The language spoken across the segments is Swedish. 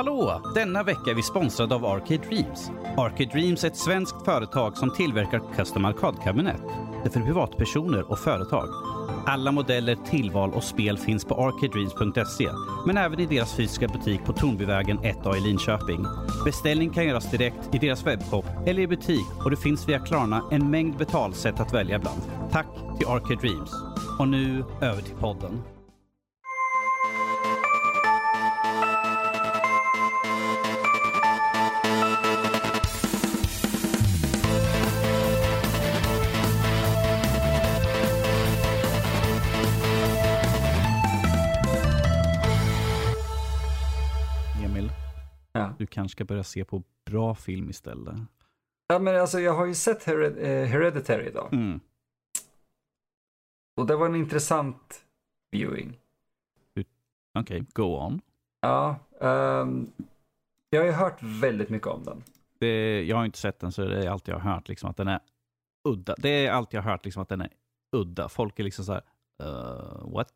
Hallå! Denna vecka är vi sponsrade av Arcade Dreams. Arcade Dreams är ett svenskt företag som tillverkar custom arkadkabinett. Det är för privatpersoner och företag. Alla modeller, tillval och spel finns på arcadedreams.se men även i deras fysiska butik på Tornbyvägen 1A i Linköping. Beställning kan göras direkt i deras webbshop eller i butik och det finns via Klarna en mängd betalsätt att välja bland. Tack till Arcade Dreams. Och nu över till podden. Kanske ska börja se på bra film istället. ja, men alltså jag har ju sett Hered eh, Hereditary idag. Mm. Och det var en intressant viewing. Okej, go on. Ja, ehm, jag har ju hört väldigt mycket om den. Det, jag har inte sett den så det är allt jag har hört liksom att den är udda. Det är allt jag har hört liksom att den är udda. Folk är liksom så här, uh, what?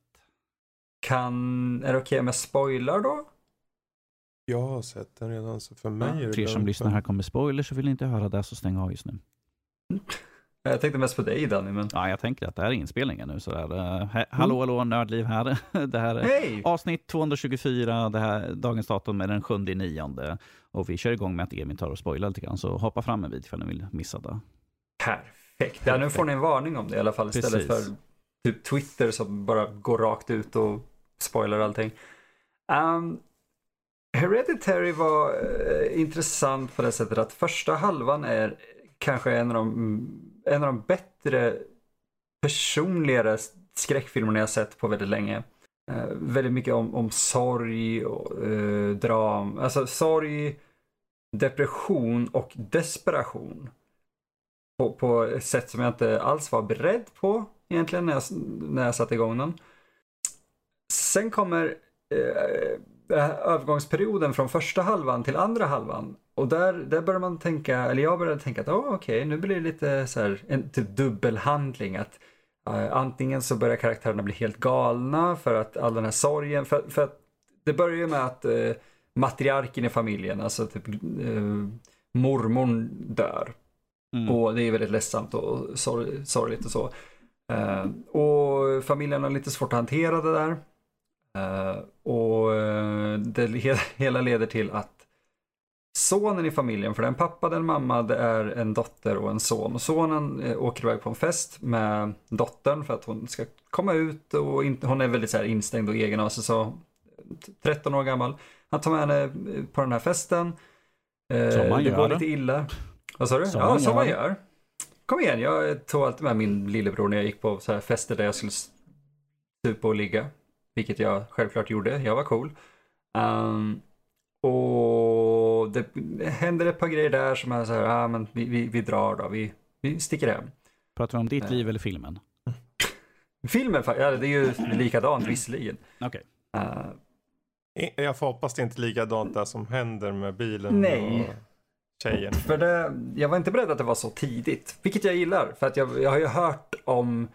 Kan, är det okej med spoiler då? Jag har sett den redan, så för mig är det För er som lyssnar här kommer spoilers så vill inte höra det så stäng av just nu. Jag tänkte mest på dig Danny, men Ja, jag tänker att det här är inspelningen nu. Så där. Uh, he- hallå, hallå, Nördliv här. det här är hej! avsnitt 224. Det här, dagens datum är den 7 nionde. Och vi kör igång med att Emil tar och spoilar lite grann. Så hoppa fram en bit ifall ni vill missa det. Perfekt. Ja, nu får ni en varning om det i alla fall istället Precis. för typ Twitter som bara går rakt ut och spoilar allting. Um, Hereditary var eh, intressant på det sättet att första halvan är kanske en av de, en av de bättre personligare skräckfilmerna jag sett på väldigt länge. Eh, väldigt mycket om, om sorg och eh, dram, alltså sorg, depression och desperation på, på ett sätt som jag inte alls var beredd på egentligen när jag, när jag satte igång den. Sen kommer eh, övergångsperioden från första halvan till andra halvan. Och där, där börjar man tänka, eller jag började tänka att oh, okej, nu blir det lite så här en typ dubbelhandling. Att eh, antingen så börjar karaktärerna bli helt galna för att all den här sorgen, för, för att det börjar ju med att eh, matriarken i familjen, alltså typ eh, mormorn dör. Mm. Och det är väldigt ledsamt och sorg, sorgligt och så. Eh, och familjen har lite svårt att hantera det där. Eh, och eh, det he- hela leder till att sonen i familjen, för det är en pappa, det är en mamma, det är en dotter och en son. Och sonen eh, åker iväg på en fest med dottern för att hon ska komma ut och inte, hon är väldigt så här instängd och egen av sig. Så 13 år gammal. Han tar med henne på den här festen. Som man det gör. går lite illa. Vad sa du? Som ja, man som man gör. Kom igen, jag tog alltid med min lillebror när jag gick på så här fester där jag skulle supa och ligga. Vilket jag självklart gjorde, jag var cool. Ehm, och det händer ett par grejer där som är så här, ah, men vi, vi, vi drar då, vi, vi sticker hem. Pratar vi om ditt Eh. liv eller filmen? Filmen, ja, det är ju likadant visserligen. Okej. Uh, I- Jag får hoppas det inte är likadant där som händer med bilen Nej. och tjejen. För det, jag var inte beredd att det var så tidigt, vilket jag gillar. För att jag, jag har ju hört om,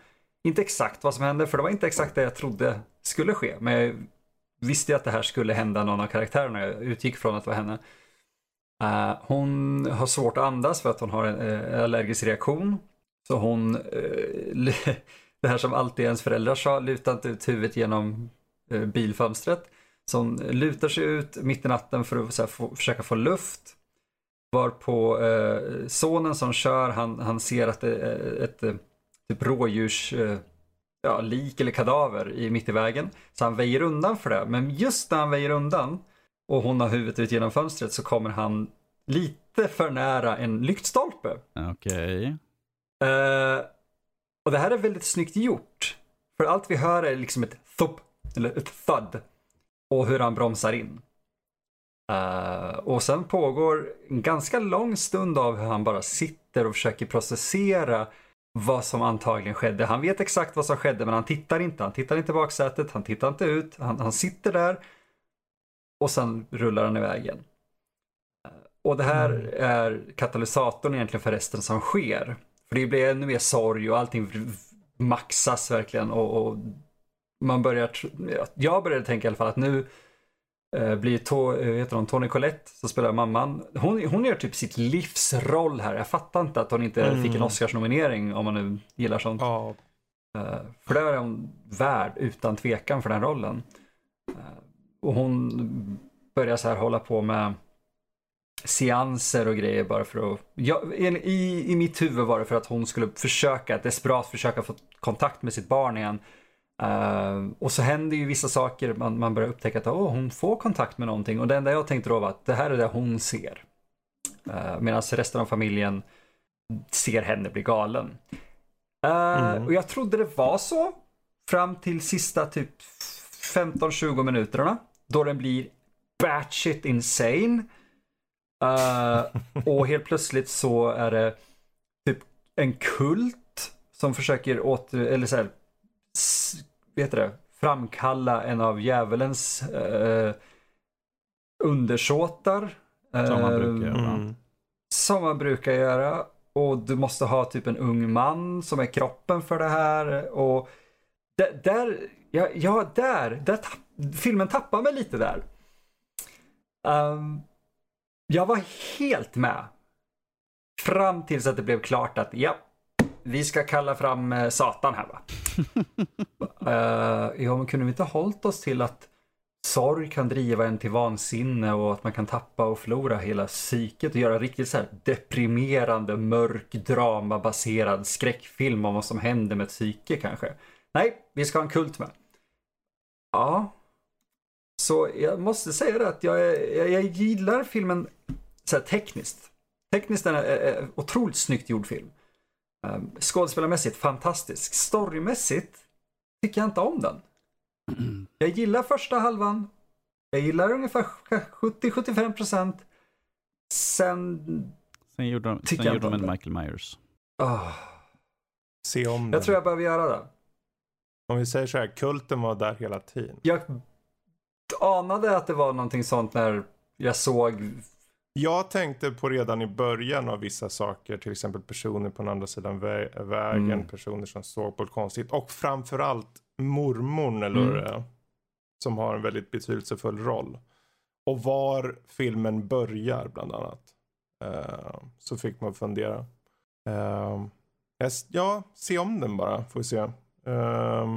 inte exakt vad som hände, för det var inte exakt det jag trodde skulle ske. Men jag visste ju att det här skulle hända någon av karaktärerna, jag utgick från att det var henne. Uh, hon har svårt att andas för att hon har en uh, allergisk reaktion. Så hon, uh, det här som alltid ens föräldrar sa, luta inte ut huvudet genom bilfönstret. Så hon lutar sig ut mitt i natten för att så här, få, försöka få luft. Varpå eh, sonen som kör, han, han ser att det är ett typ rådjurs ja, lik eller kadaver i mitt i vägen. Så han väjer undan för det. Men just när han väjer undan och hon har huvudet ut genom fönstret så kommer han lite för nära en lyktstolpe. Okej. Eh, och det här är väldigt snyggt gjort. För allt vi hör är liksom ett thup, eller ett thud. Och hur han bromsar in. Eh, och sen pågår en ganska lång stund av hur han bara sitter och försöker processera vad som antagligen skedde. Han vet exakt vad som skedde men han tittar inte. Han tittar inte i baksätet, han tittar inte ut. Han, han sitter där och sen rullar han iväg igen. Och det här är katalysatorn egentligen för resten som sker. För det blir ännu mer sorg och allting maxas verkligen och, och man börjar, jag började tänka i alla fall att nu, blir to, eh, heter hon, Tony Collette som spelar mamman. Hon, hon gör typ sitt livsroll här. Jag fattar inte att hon inte Mm. fick en Oscarsnominering om man nu gillar sånt. Ja, Eh, för det är hon värd utan tvekan för den rollen. Eh, och hon börjar så här hålla på med seanser och grejer bara för att... Ja, i, I mitt huvud var det för att hon skulle försöka, desperat försöka få kontakt med sitt barn igen. Eh, och så händer ju vissa saker, man, man börjar upptäcka att oh, hon får kontakt med någonting. Och det enda jag tänkte då var att det här är det hon ser. Uh, Medan resten av familjen ser henne bli galen. Eh, Mm. Och jag trodde det var så fram till sista typ 15-20 minuterna. Då den blir batshit insane. Och helt plötsligt så är det typ en kult som försöker åter, eller så här, vet det, framkalla en av djävulens uh, undersåtar. Som man Eh, brukar göra. mm. som man brukar göra. Och du måste ha typ en ung man som är kroppen för det här. Och där, ja, ja där, där tapp, filmen tappar mig lite där. Ehm, jag var helt med. Fram tills att det blev klart att ja, vi ska kalla fram eh, Satan här va. uh, ja, men kunde vi inte hållit oss till att sorg kan driva en till vansinne och att man kan tappa och förlora hela psyket och göra riktigt så här deprimerande, mörk, dramabaserad skräckfilm om vad som händer med ett psyke kanske. Nej, vi ska ha en kult med. Ja. Så jag måste säga det att jag, jag, jag gillar filmen så här tekniskt. Tekniskt är en otroligt snyggt gjord film. Um, skådespelarmässigt fantastisk. Storymässigt tycker jag inte om den. Jag gillar första halvan. Jag gillar ungefär 70-75 procent. Sen... Sen gjorde de, sen jag gjorde de en Michael Myers. ah, Se om den. jag tror jag behöver göra det. Om vi säger så här, kulten var där hela tiden. Jag anade att det var någonting sånt när jag såg... Jag tänkte på redan i början av vissa saker, till exempel personer på den andra sidan vä- vägen, Mm. personer som såg på ett konstigt och framförallt mormorn eller Mm. som har en väldigt betydelsefull roll. Och var filmen börjar bland annat. Eh, så fick man fundera. S- ja, se om den bara, får vi se. Eh,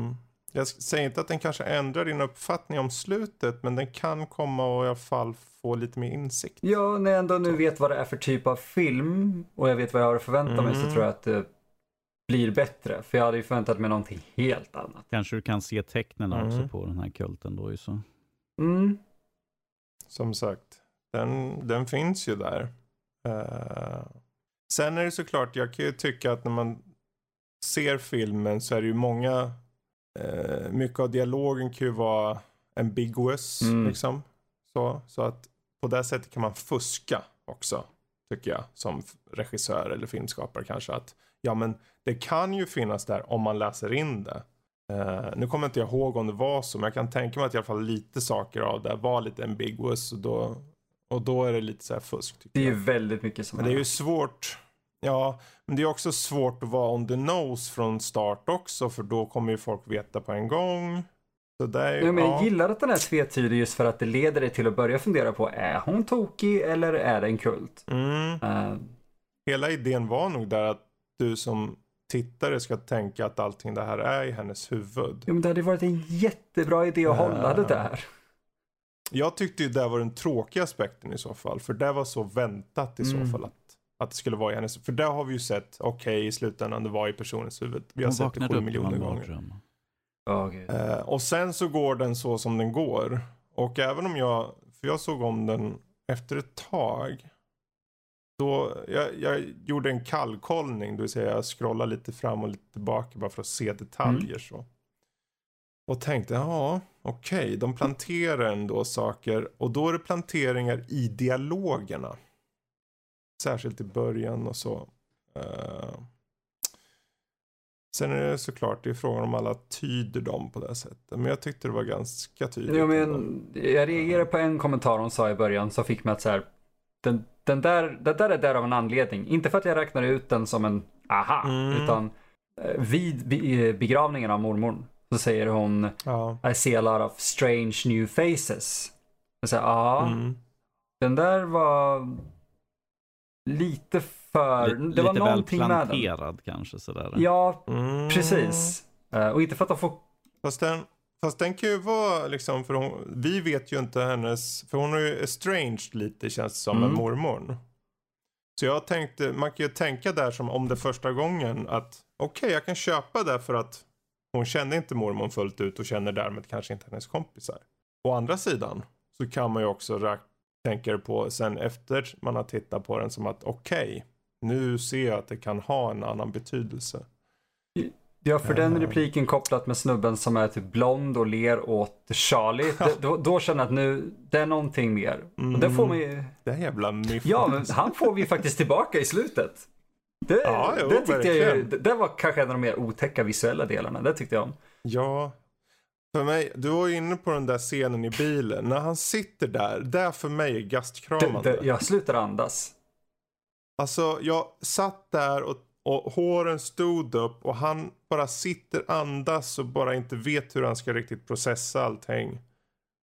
jag säger inte att den kanske ändrar din uppfattning om slutet, men den kan komma och i alla fall få lite mer insikt. Ja, när jag ändå nu vet vad det är för typ av film och jag vet vad jag har att förvänta mig så Mm. tror jag att det blir bättre. För jag hade ju förväntat mig någonting helt annat. Kanske du kan se tecknen Mm. också på den här kulten då ju så. Mm. Som sagt, den, den finns ju där. Eh, sen är det såklart, jag kan ju tycka att när man ser filmen så är det ju många, eh, mycket av dialogen kan ju vara ambiguous Mm. liksom. Så, så att på det sättet kan man fuska också, tycker jag, som regissör eller filmskapare kanske. Att ja, men det kan ju finnas där om man läser in det. Eh, nu kommer inte jag ihåg om det var så, men jag kan tänka mig att i alla fall lite saker av det var lite ambiguous och då, och då är det lite så här fusk. Det är ju väldigt mycket som Men det är ju svårt. Ja, men det är också svårt att vara on the nose från start också, för då kommer ju folk veta på en gång. Så det är ju, Ja, men jag ja. gillar att den är tvetydig just för att det leder dig till att börja fundera på är hon tokig eller är det en kult? Mm. Eh, Hela idén var nog där att du som tittare ska tänka att allting det här är i hennes huvud. jo, men det hade varit en jättebra idé att hålla det där. Jag tyckte ju det var den tråkiga aspekten i så fall. För det var så väntat i Mm. så fall att, att det skulle vara i hennes. För där har vi ju sett, okej i slutändan det var i personens huvud. Vi har Hon sett det vaknade sju upp miljoner från en gånger. Ja, gud. Eh, och sen så går den så som den går. Och även om jag, för jag såg om den efter ett tag. Då, jag, jag gjorde en kallkollning, det vill säga jag scrollade lite fram och lite tillbaka bara för att se detaljer så. Och tänkte, ja okej, de planterar ändå saker. Och då är det planteringar i dialogerna. Särskilt i början och så. Eh, Sen är det såklart, det är frågan om alla tyder dem på det sättet. Men jag tyckte det var ganska tydligt. Ändå. men jag reagerade på en kommentar hon sa i början som fick mig att så här, den, den, där, den där är där av en anledning. Inte för att jag räknar ut den som en aha, Mm. utan eh, vid be- begravningen av mormor så säger hon Ja. I see a lot of strange new faces. Jag säger, ja, Mm. den där var lite för, Li- det lite var väl någonting med den. planterad kanske sådär. Ja, Mm. precis. Eh, och inte för att de får, Fast den, fast den kan ju vara liksom, för hon, vi vet ju inte hennes, för hon är ju estranged lite känns det som med Mm. mormor. Så jag tänkte, man kan ju tänka där som om det första gången att okej jag kan köpa det för att hon kände inte mormor fullt ut och känner därmed kanske inte hennes kompisar. Å andra sidan så kan man ju också räk- tänka på sen efter man har tittat på den som att okej, nu ser jag att det kan ha en annan betydelse. ja för den Eh. repliken kopplat med snubben som är typ blond och ler åt Charlie. då, då känner jag att nu, det är någonting mer. Och det får man ju, Det här jävla myff. ja men han får vi faktiskt tillbaka i slutet. Det, Ja, jo, det tyckte jag ju, verkligen. det, det var kanske en av de mer otäcka visuella delarna. Det tyckte jag om. Ja. För mig, du var ju inne på den där scenen i bilen. När han sitter där, det för mig är Det, gastkramande. det, jag slutar andas. Alltså jag satt där och, och håren stod upp och han bara sitter andas och bara inte vet hur han ska riktigt processa allting.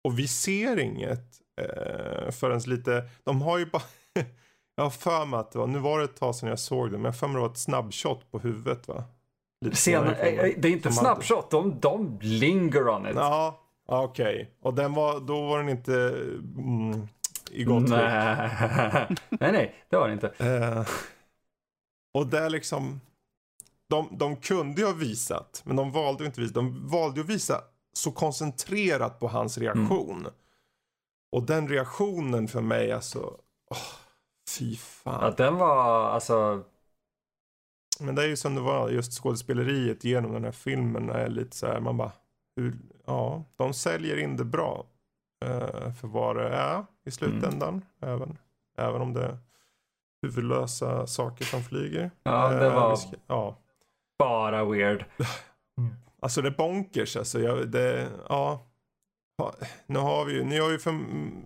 Och vi ser inget eh, förrän lite, de har ju bara, jag har för mig att det var, nu var det ett tag sedan jag såg det, men jag har för mig att det var ett snabbshot på huvudet va? Senare eh, eh, det är inte Som hade- snapshot, de, de linger on it. Ja, okej. Och den var, då var den inte mm, i gott nej. nej, nej, det var det inte. Eh, och där liksom, de, de kunde ju ha visat, men de valde ju inte visa. De valde ju att visa så koncentrerat på hans reaktion. Och den reaktionen för mig alltså, åh, fy fan. Ja, den var alltså, Men det är ju som det var, just skådespeleriet genom den här filmen är lite så här, man bara, hur, ja, de säljer in det bra. eh, för vad det är i slutändan. Även, även om det är huvudlösa saker som flyger. ja, det Eh, var ska- ja. bara weird. Alltså det är bonkers alltså. Jag, det, ja. Ja, Nu har vi ju, ni har ju för,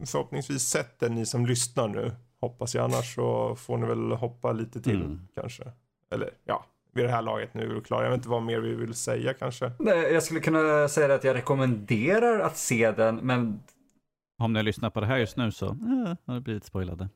förhoppningsvis sett den ni som lyssnar nu. Hoppas jag annars så får ni väl hoppa lite till Mm. kanske. Eller ja, vid det här laget nu är vi klara. Jag vet inte vad mer vi vill säga kanske. Nej, jag skulle kunna säga att jag rekommenderar att se den, men Om ni lyssnar på det här just nu så eh, har det blivit spoilade.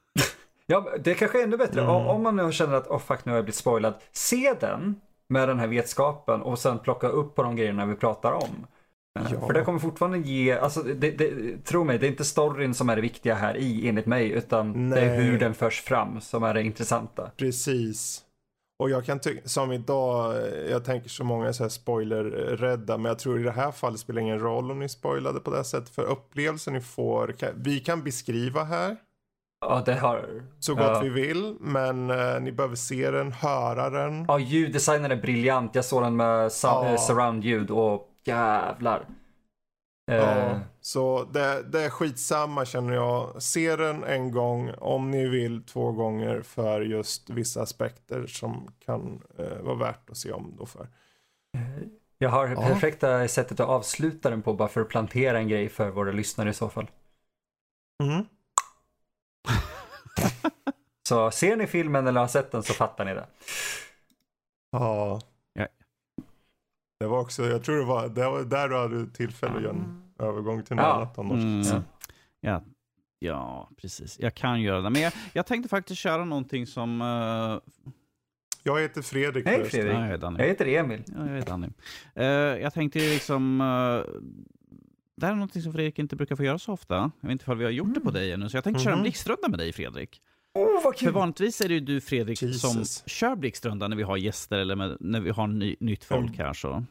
ja, det är kanske är ännu bättre. Mm. Om- man nu känner att oh fuck, nu har jag blivit spoilad. Se den med den här vetskapen och sen plocka upp på de grejerna vi pratar om. Eh, Ja. För det kommer fortfarande ge, alltså det, det, tro mig, det är inte storyn som är det viktiga här i enligt mig, utan det är Nej. hur den förs fram som är det intressanta. Precis. Och jag kan tycka, som idag, eh, jag tänker så många så här spoiler-rädda, men jag tror i det här fallet spelar ingen roll om ni spoilade på det här sättet, för upplevelsen ni får, kan, vi kan beskriva här Ja, det har... så gott ja. vi vill, men eh, ni behöver se den, höra den. Ja, ljuddesignen är briljant. Jag såg den med Ja. eh, surround-ljud och jävlar. Eh, Ja, så det, det är skitsamma känner jag. Se den en gång, om ni vill två gånger för just vissa aspekter som kan eh, vara värt att se om då för. Jag har Ja. perfekta sättet att avsluta den på bara för att plantera en grej för våra lyssnare i så fall. Mm. Så ser ni filmen eller har sett den så fattar ni det. Ja. Det var också, jag tror det var, det var där du hade tillfälle att göra en övergång till något Ja. annat annars. Mm. Ja. Ja. ja, precis. Jag kan göra det. Men jag, jag tänkte faktiskt köra någonting som... Uh, Jag heter Fredrik Hej. Fredrik. jag är Danny. Jag heter Emil. Ja, jag är Danny. Eh, jag tänkte liksom... eh, det här är någonting som Fredrik inte brukar få göra så ofta. Jag vet inte om vi har gjort det på dig ännu, så jag tänkte köra en Mhm. blixtrunda med dig Fredrik. Åh, vad För vanligtvis är det ju du Fredrik som Jesus. kör blixtrunda när vi har gäster eller med, när vi har ny, nytt folk Mm. här. Så.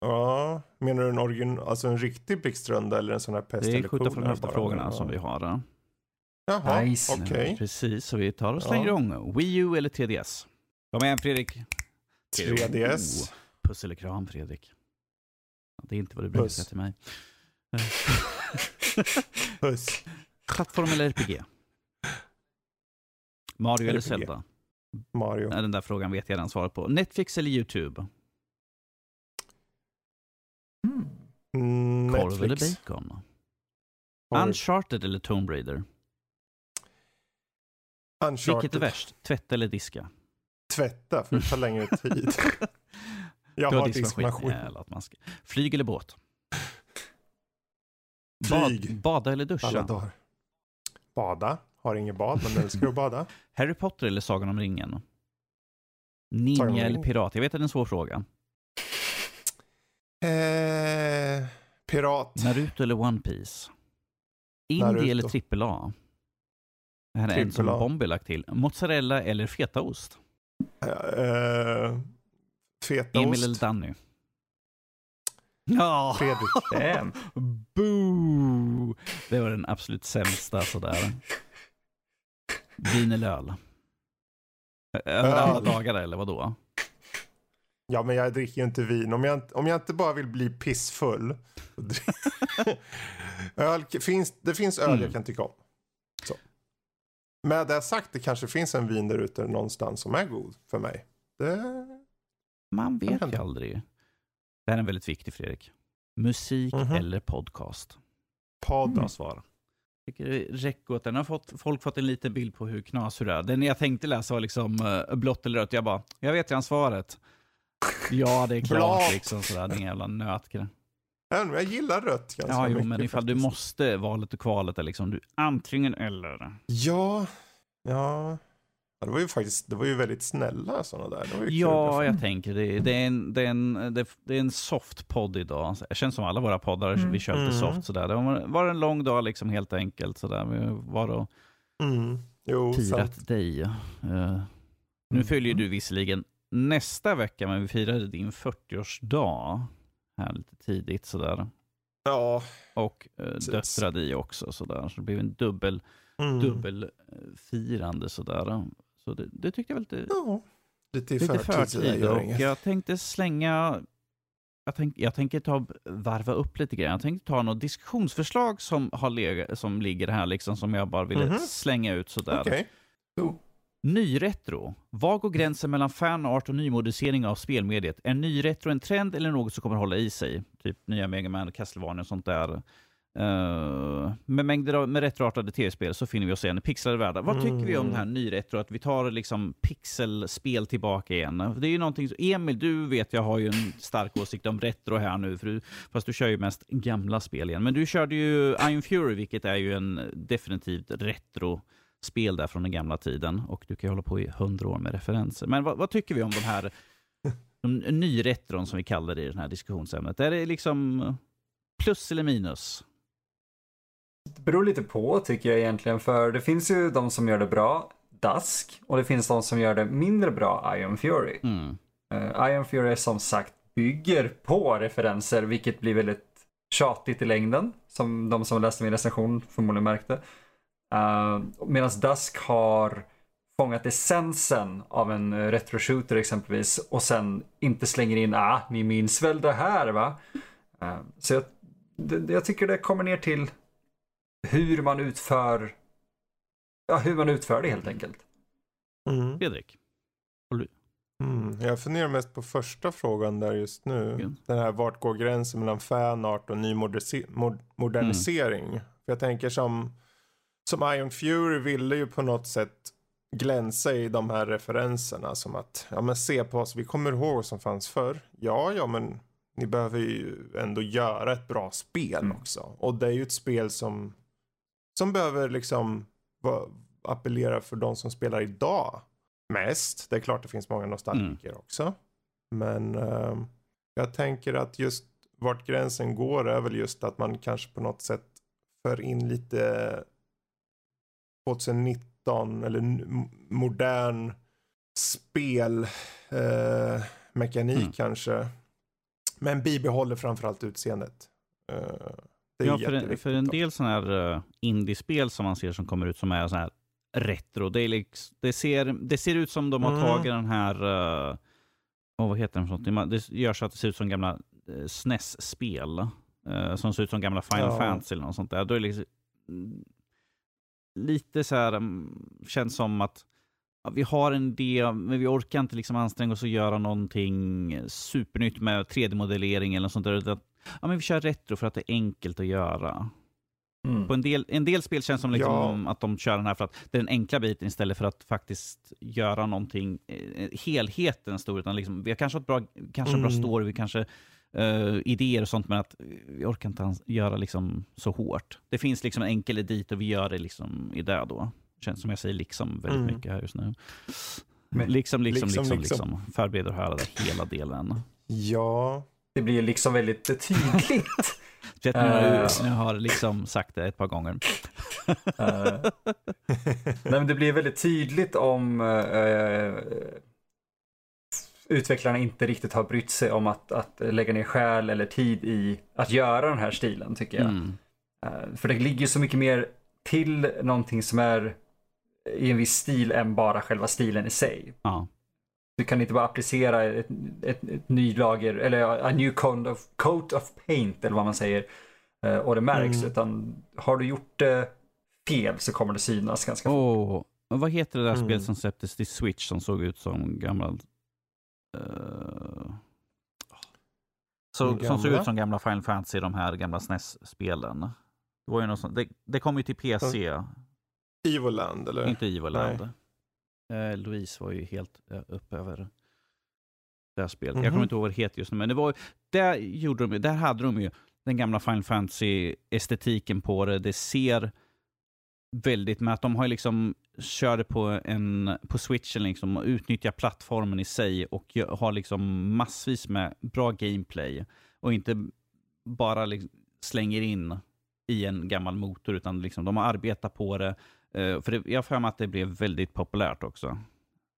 Ja, menar du en, origin, alltså en riktig blixtrunda eller en sån här pest Det är eller skjuta från kolera höfta bara? frågorna Ja. som vi har. eh. Jaha, Nice. okej. Precis, så vi tar och slänger Ja. igång. Wii U eller 3DS? Kom igen Fredrik. 3DS. Oh, puss eller kram Fredrik. Det är inte vad du brukar säga till mig. Puss. Plattform eller RPG? Mario eller RPG. Zelda? Mario. Den där frågan vet jag redan svaret på. Netflix eller YouTube? Mm. Korv eller bacon? Korv. Uncharted eller Tomb Raider? Uncharted. Vilket är värst? Tvätta eller diska? Tvätta, för det tar längre tid. Jag har diskmaskin. Ska- Flyg eller båt? Flyg. Bad, bada eller duscha? Alla dagar. Bada. Har inget bad, men älskar att bada. Harry Potter eller Sagan om ringen? Ninja eller pirat? Jag vet att det är en svår fråga. Eh, pirat. Naruto eller One Piece? Indie Naruto. eller trippel A? Det här är en som. Bombi lagt till. Mozzarella eller fetaost? Eh, fetaost. Emil eller Danny? Ja! Fredrik. Boo! Det var den absolut sämsta sådär. Vin eller öl? Över alla dagar eller vadå? Ja, men jag dricker ju inte vin. Om jag, inte- om jag inte bara vill bli pissfull. öl, finns, det finns öl Mm. jag kan tycka om. Så. Med det sagt, det kanske finns en vin där ute någonstans som är god för mig. Det... Man vet ju aldrig. Det här är en väldigt viktig Fredrik. Musik Mhm. eller podcast? Podd. Bra svar. Räcker åt den. har fått, folk fått en liten bild på hur knasig det är. Den jag tänkte läsa var liksom uh, blått eller rött. Jag bara, jag vet redan svaret. Ja, det är klart liksom sådär. Det är en jävla men Jag gillar rött ganska Ja, jo, mycket. men ifall du faktiskt. måste valet och kvalet är liksom du antingen eller. Ja, ja. Ja, Det var ju faktiskt det var ju väldigt snälla sådana där. Det var ju Ja, kul. jag tänker det. Det är en, det är en, det, det är en soft podd idag. Det känns som alla våra poddar, Mm. vi kör lite Mm. soft sådär. Det var, var en lång dag liksom helt enkelt sådär. Vi var och Mm. Jo, firat sant. dig. Eh, nu Mm. ju du visserligen nästa vecka, men vi firade din 40-årsdag här lite tidigt sådär. Ja. Och Precis. döttrar i också sådär. Så det blev en dubbel, Mm. dubbelfirande sådär. Så det, det tyckte jag var lite, Ja. Lite i lite förtid. Och jag tänkte slänga, jag, tänk, jag tänker ta varva upp lite grann. Jag tänkte ta något diskussionsförslag som, har lega, som ligger här liksom, som jag bara ville Mhm. slänga ut sådär. Okej. Nyretro. Var går gränsen mellan fanart och nymodisering av spelmediet? Är nyretro en trend eller något som kommer hålla i sig? Typ nya Mega Man Castlevania och sånt där. Uh, med mängder av med retroartade tv-spel så finner vi oss igen i pixlade världar. Vad tycker vi om Mm. det här nyretro? Att vi tar liksom pixelspel tillbaka igen. Det är ju någonting, Emil, du vet jag har ju en stark åsikt om retro här nu, för du, fast du kör ju mest gamla spel igen. Men du körde ju Iron Fury, vilket är ju en definitivt retro spel där från den gamla tiden och du kan ju hålla på i hundra år med referenser. Men vad, vad tycker vi om de här de nyretron som vi kallar det i det här diskussionsämnet? Är det liksom plus eller minus? Det beror lite på tycker jag egentligen för det finns ju de som gör det bra, Dusk, och det finns de som gör det mindre bra, Iron Fury. Mm. Uh, Iron Fury som sagt bygger på referenser vilket blir väldigt tjatigt i längden. Som de som läste min recension förmodligen märkte. Uh, Medan Dusk har fångat essensen av en retro-shooter exempelvis och sen inte slänger in ah, ni minns väl det här va? Uh, så jag, det, jag tycker det kommer ner till hur man utför ja, hur man utför det helt enkelt. Mm. Fredrik? Mm. Jag funderar mest på första frågan där just nu. Okej. Den här vart går gränsen mellan fanart och ny modernisering. Mm. För jag tänker som, som Iron Fury ville ju på något sätt glänsa i de här referenserna. Som att, ja men se på oss, vi kommer ihåg vad som fanns förr. Ja, ja men ni behöver ju ändå göra ett bra spel Mm. också. Och det är ju ett spel som, som behöver liksom va, appellera för de som spelar idag mest. Det är klart det finns många nostalgiker också. Men ehm, jag tänker att just vart gränsen går är väl just att man kanske på något sätt för in lite 2019 eller modern spel eh, Mm. kanske. Men bibehåller framförallt utseendet. Eh, det är Ja, för, en, för en del sådana här uh, indiespel som man ser som kommer ut som är så här retro, det, är liksom, det, ser, det ser ut som de har Mm. tagit den här, uh, oh, vad heter den för någonting? Det gör så att det ser ut som gamla uh, SNES-spel. eh, som ser ut som gamla Final Ja. Fantasy eller något sånt där. Då är det liksom, lite så här, mm, känns som att ja, vi har en idé, men vi orkar inte liksom anstränga oss att göra någonting supernytt med 3D-modellering eller något sånt där. Ja, men vi kör retro för att det är enkelt att göra. Mm. På en del, en del spel känns som liksom Ja. att de kör den här för att det är den enkla biten istället för att faktiskt göra någonting, eh, helheten stor. Utan liksom, vi har kanske ett bra, kanske en bra Mm. story, vi kanske eh, idéer och sånt, men att vi orkar inte göra liksom så hårt. Det finns liksom en enkel edit och vi gör det liksom i det då. Känns som jag säger liksom väldigt Mm. mycket här just nu. Men- Liksom, liksom, Liksom, liksom, liksom. liksom. Förbereder och höra det hela delen. Ja, Det blir liksom väldigt tydligt. Vet ni, nu, Eh. nu har liksom sagt det ett par gånger. Eh, Nej, men det blir väldigt tydligt om eh, utvecklarna inte riktigt har brytt sig om att, att lägga ner själ eller tid i att göra den här stilen tycker jag. Mm. Eh, För det ligger så mycket mer till någonting som är i en viss stil än bara själva stilen i sig. Ja. Du kan inte bara applicera ett, ett, ett ny lager eller a new coat of, coat of paint eller vad man säger eh, och det märks Mm. utan har du gjort det fel så kommer det synas ganska fort. Men vad heter det där Mm. spelet som släpptes till Switch som såg ut som gammal... eh, så, som såg ut som gamla Final Fantasy, de här gamla SNES-spelen. Det, var ju något sånt, det, det kom ju till PC, Evoland eller? inte Evoland. Eh, Louise var ju helt uh, upp över det här spelet. Jag Mhm. kommer inte ihåg vad det heter just nu, men det var, där, gjorde de, där hade de ju den gamla Final Fantasy-estetiken på det. Det ser väldigt, med att de har liksom körde på, en, på switchen liksom och utnyttjar plattformen i sig och har liksom massvis med bra gameplay och inte bara liksom slänger in i en gammal motor utan liksom de har arbetat på det. Eh, för det, jag har för mig att det blev väldigt populärt också.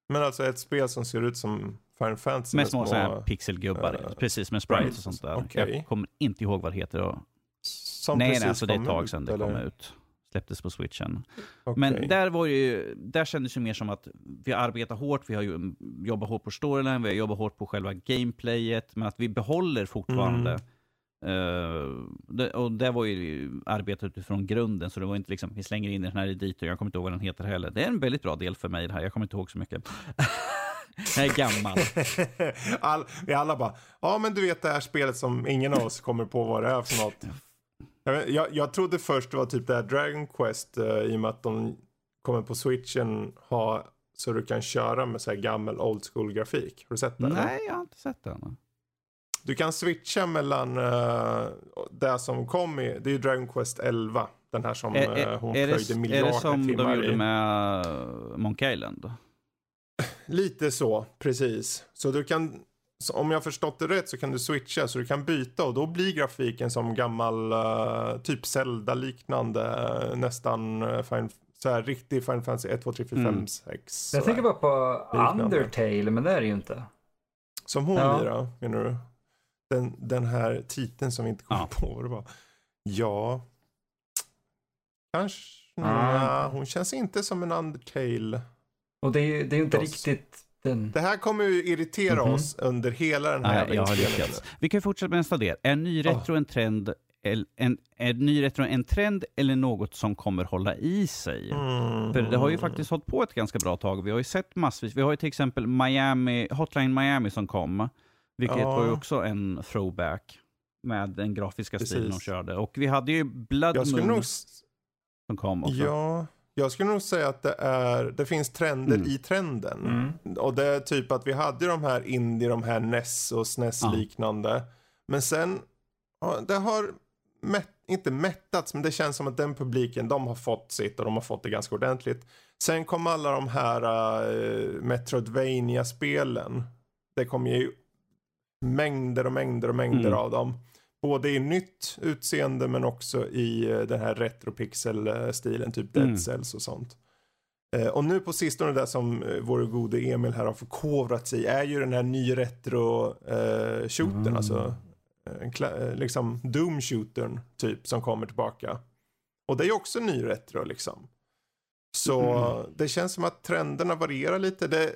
Men alltså ett spel som ser ut som Final Fantasy Med små, så här pixelgubbar, eh, precis med sprites och sånt där. okej. Jag kommer inte ihåg vad det heter. Och, nej, nej, alltså det är ett tag sedan det eller? kom ut. Släpptes på switchen. Okej. Men där, var det ju, där kändes det mer som att vi har arbetat hårt, vi har jobbat hårt på storyline, vi har jobbat hårt på själva gameplayet, men att vi behåller fortfarande Mm. eh, det, och det var ju arbetat utifrån grunden, så det var inte liksom, vi slänger in den här editorn, jag kommer inte ihåg vad den heter heller. Det är en väldigt bra del för mig det här, jag kommer inte ihåg så mycket. jag är gammal. All, vi alla bara, ja men du vet det här spelet som ingen av oss kommer på vad det är för något. Jag, jag, trodde först det var typ det här Dragon Quest eh, i och med att de kommer på switchen ha så du kan köra med så här gammal old school grafik. Har du sett det? Nej, jag har inte sett den. Du kan switcha mellan uh, det som kom i, det är ju Dragon Quest 11. Den här som Är, eh, är, hon är, plöjde det, är miljarder det som de timmar gjorde i. med Monkey Island? Lite så, precis. Så du kan, om jag förstått det rätt så kan du switcha så du kan byta och då blir grafiken som gammal eh, typ Zelda-liknande eh, nästan uh, fin, så här riktig Final Fantasy 1, 2, 3, 4, 5, Mm. 6. Jag tänker bara på Liknande. Undertale, men det är det ju inte. Som hon Ja. lirar, menar du? Den, den här titeln som vi inte kom Ja. på vad det var. Ja. Kanske. Ah. Nja, hon känns inte som en Undertale. Och det är ju det är ju inte riktigt den... Det här kommer ju irritera Mhm. oss under hela den här Nej, jag har inspelningen. lyckats. Vi kan fortsätta med nästa del. Är ny retro en trend el- en, är ny retro en trend eller något som kommer hålla i sig? Mm. För det har ju faktiskt hållit på ett ganska bra tag. Vi har ju sett massvis. Vi har ju till exempel Miami, Hotline Miami som kom. Vilket Ja. var ju också en throwback med den grafiska stilen de Precis. körde. Och vi hade ju Blood Moon nog, som kom också. ja, jag skulle nog säga att det är, det finns trender Mm. i trenden. Mm. Och det är typ att vi hade de här indie, de här NES och SNES Ja. Men sen, det har mätt, inte mättats, men det känns som att den publiken, de har fått sitt och de har fått det ganska ordentligt. Sen kom alla de här uh, Metroidvania-spelen. Det kom ju mängder och mängder och mängder Mm. av dem. Både i nytt utseende men också i eh, den här retropixel-stilen, typ Dead Mm. Cells och sånt. Eh, och nu på sistone det som eh, vår gode Emil här har förkovrat sig är ju den här ny retro eh, shootern, Mm. alltså liksom Doom shootern typ som kommer tillbaka. Och det är ju också ny retro liksom. Så Mm. det känns som att trenderna varierar lite. Det,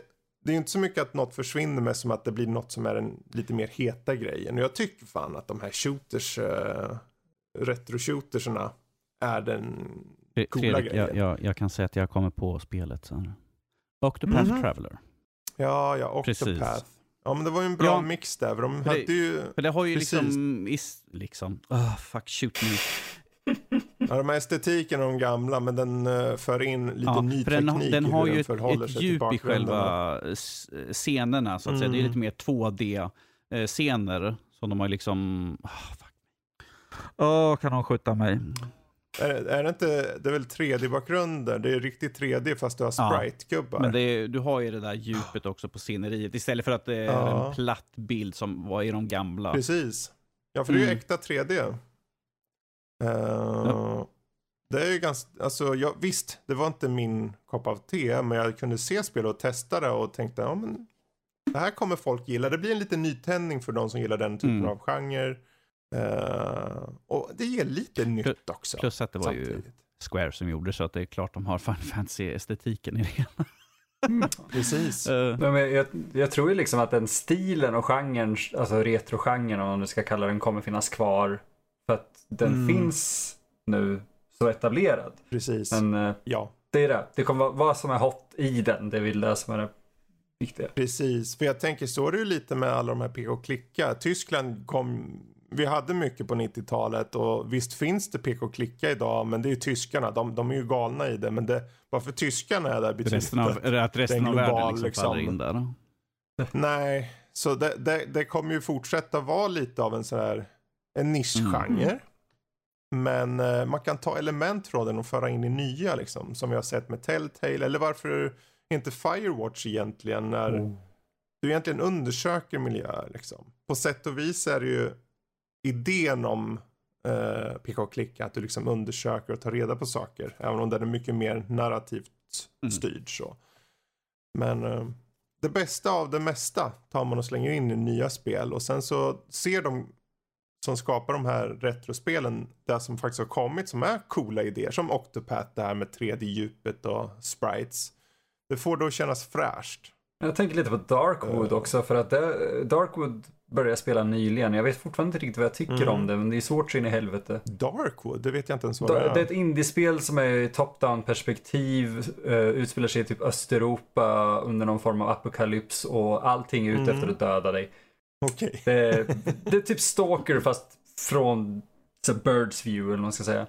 det är ju inte så mycket att något försvinner med som att det blir något som är den lite mer heta grejen. Och jag tycker fan att de här shooters, uh, retro-shooterserna är den Fre- coola Fredrik, jag, grejen. jag, jag kan säga att jag kommer på spelet. Så. här. Octopath Mhm. Traveler. Ja, ja, Precis. Octopath. Ja, men det var ju en bra Ja. mix där. för De För hade det- ju, För det har ju Precis. liksom... Is, liksom ah, fuck, shoot me. Ja, de här estetiken av de gamla, men den uh, för in lite Ja, ny för den, teknik den i har ju den ett, ett djup i själva s- scenerna, så att säga. Det är Mm. lite mer 2D-scener Som de har liksom... Oh, fuck. Oh, kan de skjuta mig? Är, är det inte, det är väl 3D-bakgrunder? Det är riktigt 3D fast du har Ja, sprite-gubbar. Men det är, du har ju det där djupet också på sceneriet. Istället för att det är Ja. en platt bild som var i de gamla. Precis. Ja, för det är ju Mm. äkta 3D. Eh, Det är ju ganska, alltså jag, visst, det var inte min kopp av te, men jag kunde se spel och testa det och tänkte, ja men det här kommer folk gilla. Det blir en liten nytändning för de som gillar den typen Mm. av genre. Eh, och det ger lite nytt också. Plus att det var ju samtidigt. Square som gjorde så att det är klart de har Final Fantasy-estetiken i det hela. Precis. Eh, Men jag, jag, jag tror ju liksom att den stilen och genren, alltså retrogenren om man nu ska kalla den, kommer finnas kvar. För att den Mm. finns nu så etablerad. Precis. Men eh, Ja, det är det. Det kommer vara vad som är hot i den. Det är väl det som är det viktiga. precis. För jag tänker, så är det ju lite med alla de här peka och klicka. Tyskland kom, vi hade mycket på 90-talet och visst finns det peka och klicka idag, men det är ju tyskarna. De, de är ju galna i det. Men det, varför tyskarna är där betyder resten av, inte- att resten är av världen global, liksom, liksom. faller in där. Nej, så det, det, det kommer ju fortsätta vara lite av en sån här en nischgenre. Men eh, man kan ta element från den och föra in i nya liksom. Som vi har sett med Telltale. Eller varför inte Firewatch egentligen. När du egentligen undersöker miljöer liksom. På sätt och vis är det ju idén om eh, peka och klicka. Att du liksom undersöker och tar reda på saker. Även om den är mycket mer narrativt Mm. styrd så. Men eh, det bästa av det mesta tar man och slänger in i nya spel. Och sen så ser de som skapar de här retrospelen det som faktiskt har kommit som är coola idéer. Som Octopath det här med 3D-djupet och sprites. Det får då kännas fräscht. Jag tänker lite på Darkwood Eh. också för att det, Darkwood började jag spela nyligen. Jag vet fortfarande inte riktigt vad jag tycker Mm. om det men det är svårt så in i helvete. Darkwood, det vet jag inte ens vad det är. Det är ett indiespel som är i top-down perspektiv, uh, utspelar sig i typ Östeuropa under någon form av apokalyps och allting är ute Mm. efter att döda dig. Okej. Det är, det är typ Stalker fast från så Birds view eller vad man ska säga.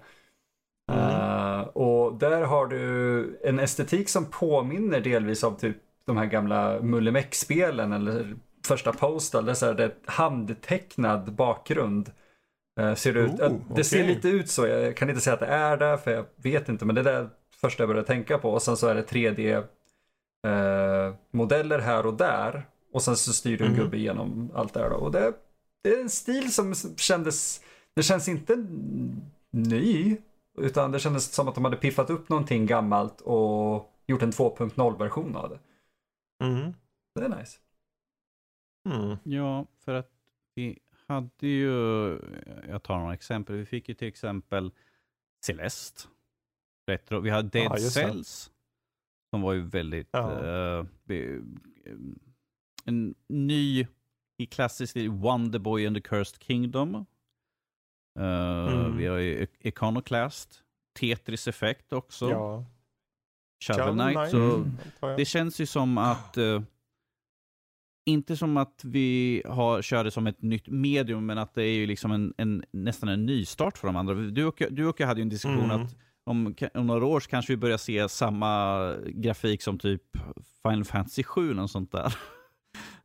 Mm. Eh, och där har du en estetik som påminner delvis av typ de här gamla Mullimex-spelen eller första Postal. Det är, så här, det är ett handtecknad bakgrund. Eh, ser det, ut, Oh, eh, det ser lite ut så. Jag kan inte säga att det är det för jag vet inte. Men det är det första jag började tänka på. Och sen så är det 3D eh, modeller här och där. Och sen så styr du en Mhm. gubbe genom allt det här då. Och det, det är en stil som kändes, det känns inte ny. Utan det kändes som att de hade piffat upp någonting gammalt och gjort en 2.0 version av det. Mm. Det är nice. Mm. Ja, för att vi hade ju, jag tar några exempel, vi fick ju till exempel Celeste, retro. vi hade Dead Ja. Cells, som var ju väldigt, Ja. be- en ny i klassisk stil, Wonderboy and the Cursed Kingdom. Eh, Mm. Vi har ju E- Iconoclast, Tetris Effect också, Ja. Shovel Knight. Så jag. det känns ju som att, eh, inte som att vi har, kör det som ett nytt medium, men att det är ju liksom en, en, nästan en nystart för de andra. Du och, jag- du och jag hade ju en diskussion Mm. att om, om några år så kanske vi börjar se samma grafik som typ Final Fantasy 7 och sånt där.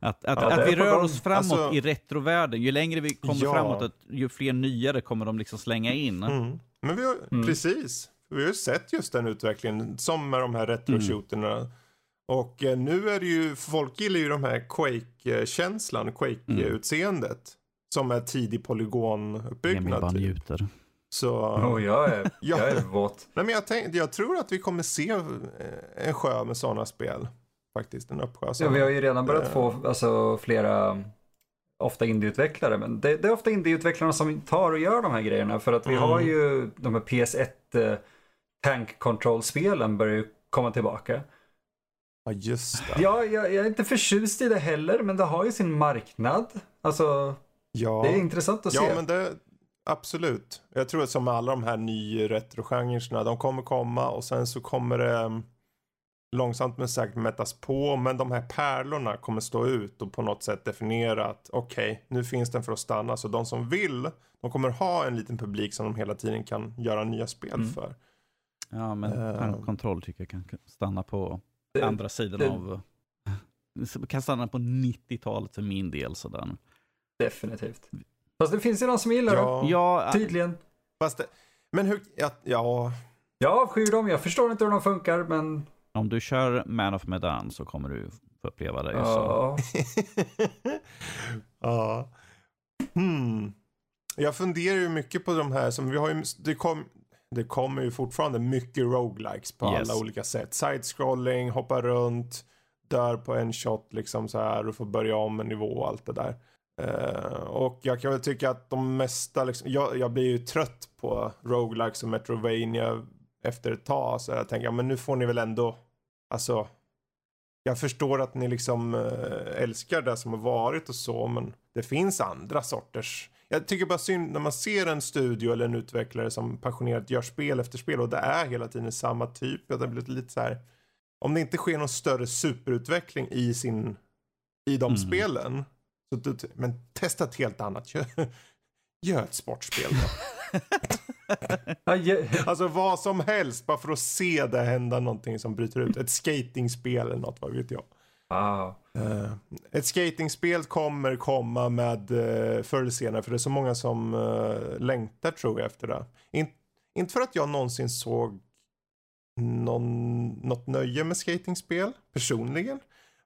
Att, att, Ja, att vi rör oss framåt Alltså- i retrovärlden. Ju längre vi kommer Ja. framåt, att ju fler nya det kommer de liksom slänga in. Mm. Men vi har, Mm. precis. Vi har ju sett just den utvecklingen som med de här retro-shooterna. Och eh, nu är det ju, folk gillar ju de här Quake-känslan, Quake-utseendet. Som är tidig Emil polygonuppbyggnad. bara Typ. njuter. Så, Oh, jag, är, Ja. jag är våt. nej, men jag, tänk, jag tror att vi kommer se eh, en sjö med sådana spel. Faktiskt, en uppsjö. Ja, vi har ju redan börjat Eh. få alltså, flera, ofta indieutvecklare, men det, det är ofta indieutvecklarna som tar och gör de här grejerna. För att vi Mm. har ju de här PS1 eh, tank control-spelen börjar ju komma tillbaka. Ja, just det. Ja, jag, jag är inte förtjust i det heller, men det har ju sin marknad. Alltså, Ja. det är intressant att Ja, se. men det, absolut. Jag tror att som med alla de här nya retrogenrerna, de kommer komma och sen så kommer det långsamt men säkert mättas på. Men de här pärlorna kommer stå ut och på något sätt definiera att okej, nu finns den för att stanna. Så de som vill, de kommer ha en liten publik som de hela tiden kan göra nya spel Mm. för. Ja, men Eh. tankkontroll tycker jag kan stanna på Det- andra sidan det- av... Kan stanna på 90-talet för min del sådär. Definitivt. Fast det finns ju någon som gillar det. Ja, Ja, Tydligen. fast det, men hur, ja, ja, Jag avskyr dem, jag förstår inte hur de funkar, men om du kör Man of Medan så kommer du få uppleva det. Ja. ja. Hmm. Jag funderar ju mycket på de här som vi har ju, det, kom, det kommer ju fortfarande mycket roguelikes på Yes. alla olika sätt. Side-scrolling, hoppa runt, dör på en shot liksom så här och får börja om en nivå och allt det där. Eh, och jag kan väl tycka att de mesta, liksom, jag, jag blir ju trött på roguelikes och Metrovania efter ett tag. Så jag tänker, ja, men nu får ni väl ändå, alltså, jag förstår att ni liksom eh, älskar det som har varit och så, men det finns andra sorters. Jag tycker bara synd när man ser en studio eller en utvecklare som passionerat gör spel efter spel och det är hela tiden samma typ. Det blir lite så här, om det inte sker någon större superutveckling i sin, i de Mm. spelen. Så, du- men testa ett helt annat. Gör, gör ett sportspel då. Alltså vad som helst bara för att se det hända någonting som bryter ut. Ett skatingspel eller något, vad vet jag. Eh, ett skatingspel kommer komma med uh, förr eller senare för det är så många som eh, längtar tror jag efter det. In, inte för att jag någonsin såg någon, något nöje med skatingspel personligen.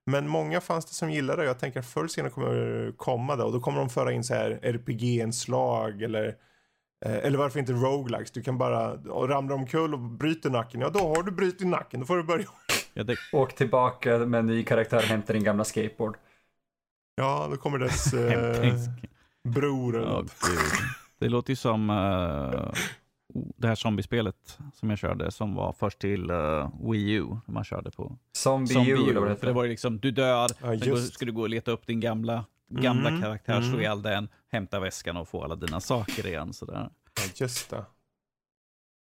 Men många fanns det som gillade det jag tänker att förr eller senare kommer det komma det och då kommer de föra in så här RPG-inslag eller eh, eller varför inte roguelikes? Du kan bara ramla omkull och bryter nacken. Ja, då har du brutit nacken. Då får du börja Ja, det, Åk tillbaka med en ny karaktär och hämta din gamla skateboard. Ja, då kommer dess eh, bror eller gud. Det låter ju som eh, det här zombiespelet som jag körde som var först till eh, Wii U. Man körde på. Zombie, Zombie U, U. det För det var ju liksom, du dör, Ja, sen just. ska du gå och leta upp din gamla, gamla Mm, karaktär, slå mm. ihjäl den, hämta väskan och få alla dina saker igen. Sådär. Ja, just det.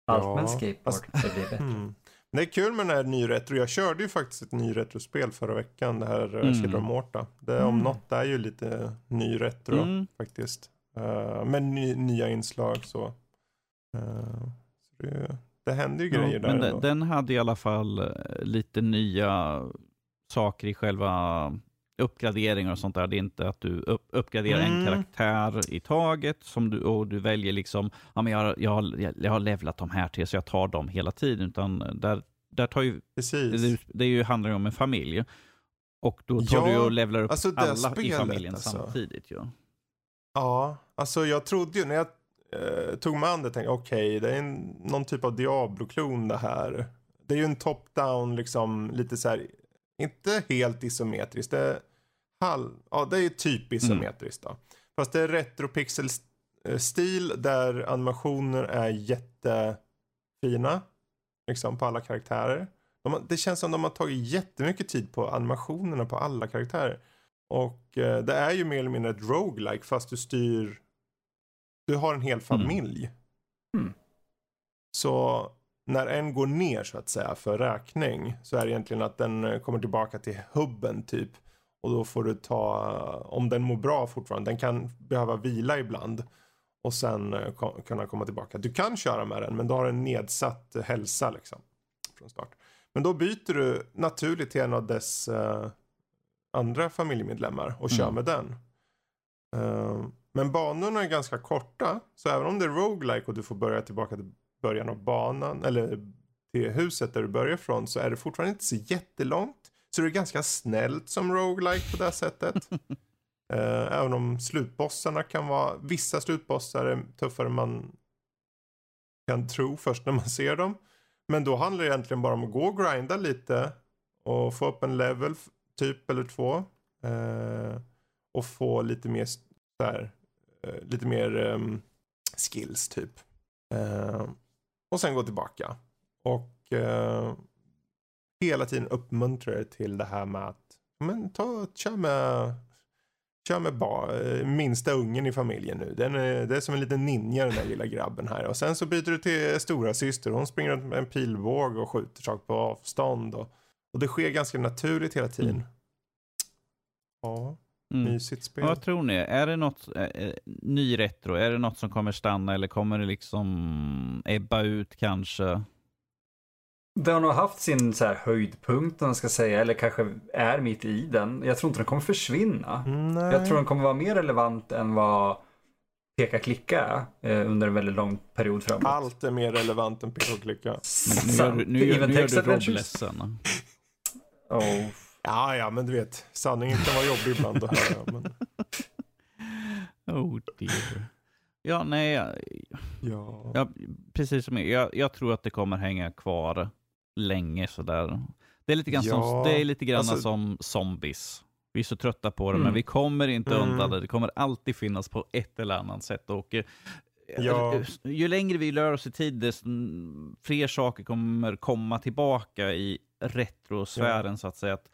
Allt Ja, med en skateboard. Det blir bättre. Mm. Det är kul med den här nyretro. Jag körde ju faktiskt ett nyretrospel förra veckan. Det här mm. Mm. Children Morta. Det om Mm. något är ju lite nyretro Mm. faktiskt. Uh, med ny, nya inslag så. Eh, så det, det händer ju grejer Ja, där men ändå. den, den hade i alla fall eh, lite nya saker i själva uppgraderingar och sånt där. Det är inte att du upp, uppgraderar en Mm. karaktär i taget som du, och du väljer liksom, ja men jag, jag, har- jag har levlat de här till så jag tar dem hela tiden. Utan där, där tar ju, Precis. det, det är ju, handlar ju om en familj. Och då tar Ja, du och levlar upp alltså det alla i spelet, familjen alltså. samtidigt. Ju. Ja, alltså jag trodde ju när jag eh, tog mig an det tänkte jag okej det är en, någon typ av Diablo-klon det här. Det är ju en top-down liksom lite så här, inte helt isometriskt. Det halv, ja, det är typ isometriskt då. Fast det är retropixel-stil där animationer är jättefina. Liksom på alla karaktärer. De, det känns som de har tagit jättemycket tid på animationerna på alla karaktärer. Och eh, det är ju mer eller mindre ett roguelike fast du styr Du har en hel familj. Mm. Så när en går ner så att säga för räkning så är det egentligen att den eh, kommer tillbaka till hubben typ. Och då får du ta, om den mår bra fortfarande, den kan behöva vila ibland. Och sen eh, ko- kunna komma tillbaka. Du kan köra med den men du har en nedsatt eh, hälsa liksom. Från start. Men då byter du naturligt till en av dess eh, andra familjemedlemmar och kör Mm. med den. Eh, men banorna är ganska korta. Så även om det är roguelike och du får börja tillbaka till början av banan. Eller till huset där du börjar ifrån. Så är det fortfarande inte så jättelångt. Så det är ganska snällt som roguelike på det sättet. Eh, även om slutbossarna kan vara. Vissa slutbossar är tuffare än man kan tro först när man ser dem. Men då handlar det egentligen bara om att gå och grinda lite. Och få upp en level typ eller två. Eh, och få lite mer så här, eh, lite mer ehm, skills typ. Eh, och sen gå tillbaka. Och eh, hela tiden uppmuntrar det till det här med att men ta, kör med Kör med ba, eh, minsta ungen i familjen nu. Den är, det är som en liten ninja den där lilla grabben här. Och sen så byter du till stora syster. Hon springer runt med en pilbåge och skjuter saker på avstånd. Och, och det sker ganska naturligt hela tiden. Mm. Ja, Mm. mysigt spel. Vad tror ni? Är det något eh, eh, ny retro? Är det något som kommer stanna eller kommer det liksom ebba ut kanske? Den har nog haft sin så här höjdpunkt, om man ska säga, eller kanske är mitt i den. Jag tror inte den kommer försvinna. Nej. Jag tror den kommer vara mer relevant än vad peka-klicka är eh, under en väldigt lång period framåt. Allt är mer relevant än peka och klicka. Nu gör, du- nu, gör- nu gör du Rob ledsen. Oh. Ja, ja, men du vet, sanningen kan vara jobbig ibland att höra. Men, Oh dear. Ja, nej, jag- ja. ja, precis som jag. jag. Jag tror att det kommer hänga kvar länge sådär. Det är lite grann, som, Ja, det är lite grann alltså- som zombies. Vi är så trötta på det, men Mm. vi kommer inte Mm. undan det. Det kommer alltid finnas på ett eller annat sätt. Och, eh, Ja. Ju längre vi lär oss i tid, desto fler saker kommer komma tillbaka i retrosfären så att säga. Att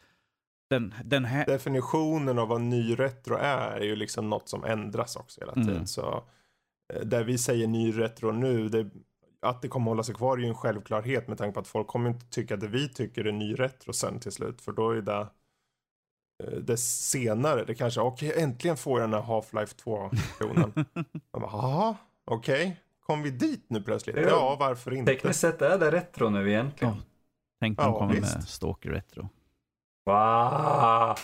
den, den här... Definitionen av vad ny retro är är ju liksom något som ändras också hela tiden. Mm. Så eh, där vi säger ny retro nu, det, att det kommer hålla sig kvar är ju en självklarhet med tanke på att folk kommer inte tycka det vi tycker är ny retro sen till slut. För då är det eh, det senare, det kanske, okej äntligen får jag den här Half-Life 2-versionen. Jag bara, Jaha, okej, kom vi dit nu plötsligt? Ja. Ja, varför inte? Tekniskt sett är det retro nu egentligen. Ja. Tänk om de Ja, kommer visst. med Stalker Retro. Wow.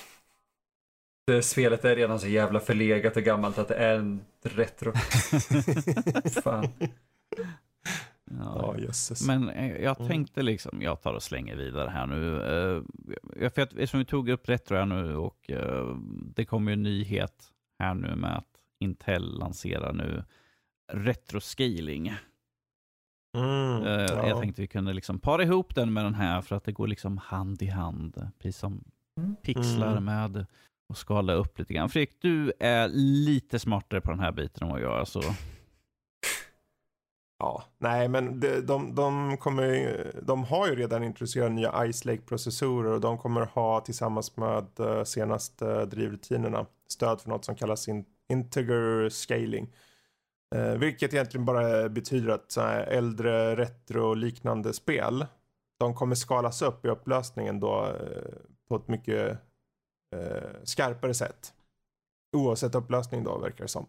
Det spelet är redan så jävla förlegat och gammalt att det är en retro. Fan. Ja, jösses. Men eh, jag Mm. tänkte liksom, jag tar och slänger vidare här nu. Jag- för att, eftersom vi tog upp retro här nu och eh, det kommer ju en nyhet här nu med att Intel lanserar nu retroscaling. Mm, Eh, ja. Jag tänkte vi kunde liksom para ihop den med den här för att det går liksom hand i hand. Precis som Mm. pixlar Mm. med och skala upp lite grann. Fredrik, du är lite smartare på den här biten än vad jag är. Så Ja, nej men de, de, de, kommer, de har ju redan introducerat nya Ice Lake-processorer och de kommer ha tillsammans med eh, senaste eh, drivrutinerna stöd för något som kallas in, integer scaling. Eh, vilket egentligen bara betyder att så här äldre retro-liknande spel de kommer skalas upp i upplösningen då eh, på ett mycket eh, skarpare sätt. Oavsett upplösning då verkar det som.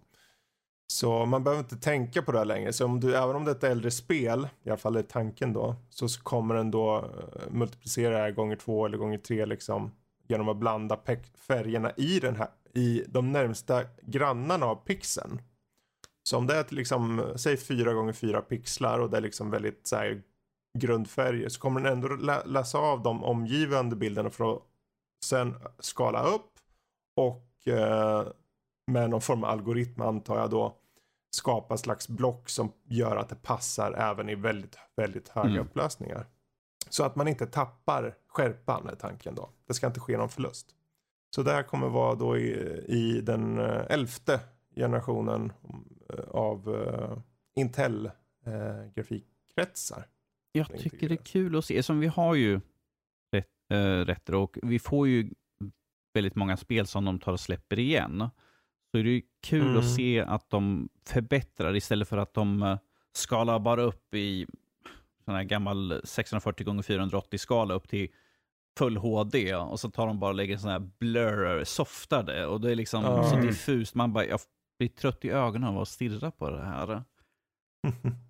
Så man behöver inte tänka på det här längre. Så om du, även om det är ett äldre spel, i alla fall är tanken då, så kommer den då eh, multiplicera det här gånger två eller gånger tre liksom. Genom att blanda färgerna i den här, i de närmsta grannarna av pixeln. Så om det är till liksom, säg fyra gånger fyra pixlar och det är liksom väldigt så här, grundfärger så kommer den ändå lä- läsa av de omgivande bilderna för att sen skala upp och eh, med någon form av algoritm antar jag då skapa slags block som gör att det passar även i väldigt, väldigt höga Mm. upplösningar. Så att man inte tappar skärpan är tanken då. Det ska inte ske någon förlust. Så det här kommer vara då i, i den eh, elfte generationen eh, av eh, Intel eh, grafikkretsar. jag tycker det är kul att se. Som vi har ju ret, äh, retro och vi får ju väldigt många spel som de tar och släpper igen. Så är det ju kul Mm. att se att de förbättrar istället för att de eh, skalar bara upp i sån här gammal 640 x 480 skala upp till full HD och så tar de bara och lägger sån här blur, softar det och det är liksom Ja. så Mm. diffust. Man bara, jag blir trött i ögonen av att stirra på det här.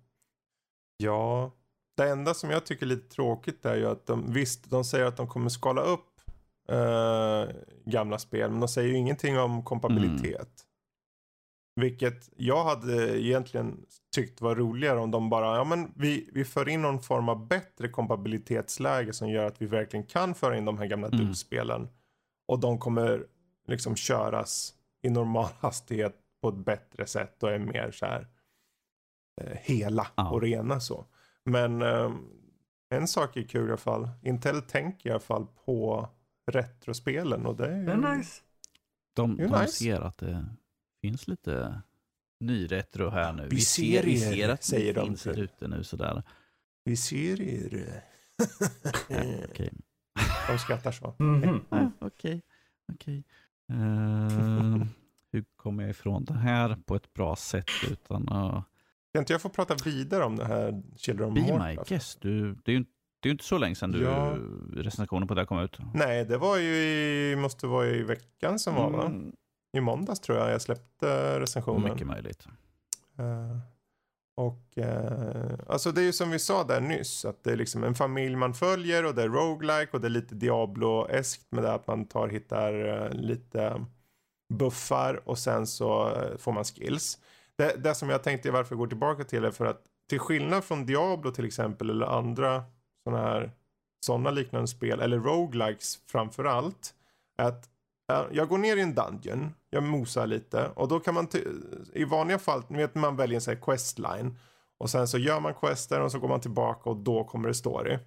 ja, det enda som jag tycker är lite tråkigt är ju att de, visst, de säger att de kommer skala upp eh, gamla spel, men de säger ju ingenting om kompatibilitet. Vilket jag hade egentligen tyckt var roligare om de bara, ja men vi, vi för in någon form av bättre kompatibilitetsläge som gör att vi verkligen kan föra in de här gamla Mm. dubbspelen. Och de kommer liksom köras i normal hastighet på ett bättre sätt och är mer så här eh, hela Ja. och rena så. Men eh, en sak är kul i alla fall. Intel tänker i alla fall på retrospelen och det är ju... Det är nice. De, de nice. ser att det finns lite nyretro här nu. Vi ser vi er, ser att säger det de finns typ. ute nu sådär. Vi ser er. Okej. De skrattar så. Mhm. Ah, Okej. Okej. Eh, hur kommer jag ifrån det här på ett bra sätt utan att... Kan inte jag få prata vidare om det här Children of Be Morta? my guest. Du, det är ju inte det är ju inte så länge sedan du, Ja. recensionen på det kom ut. Nej, det var ju i, måste vara i veckan som var va? Mm, I måndags tror jag jag släppte recensionen. mycket möjligt. Eh, Och eh, alltså det är ju som vi sa där nyss att det är liksom en familj man följer och det är roguelike och det är lite Diablo-eskt med det att man tar hittar eh, lite buffar och sen så får man skills. Det, det som jag tänkte varför jag går tillbaka till är för att till skillnad från Diablo till exempel eller andra sådana här sådana liknande spel eller roguelikes framför allt. Att jag går ner i en dungeon, jag mosar lite och då kan man i vanliga fall, ni vet man väljer en sån här questline och sen så gör man quester och så går man tillbaka och då kommer det story.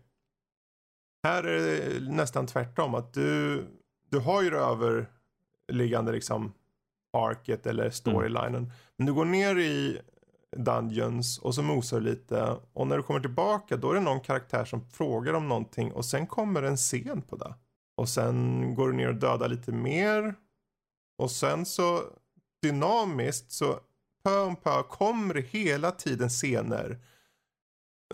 Här är det nästan tvärtom att du, du har ju det överliggande liksom arket eller storylinen. Mm. Men du går ner i Dungeons och så mosar du lite och när du kommer tillbaka då är det någon karaktär som frågar om någonting och sen kommer en scen på det. Och sen går du ner och dödar lite mer. Och sen så dynamiskt så pö om pö kommer det hela tiden scener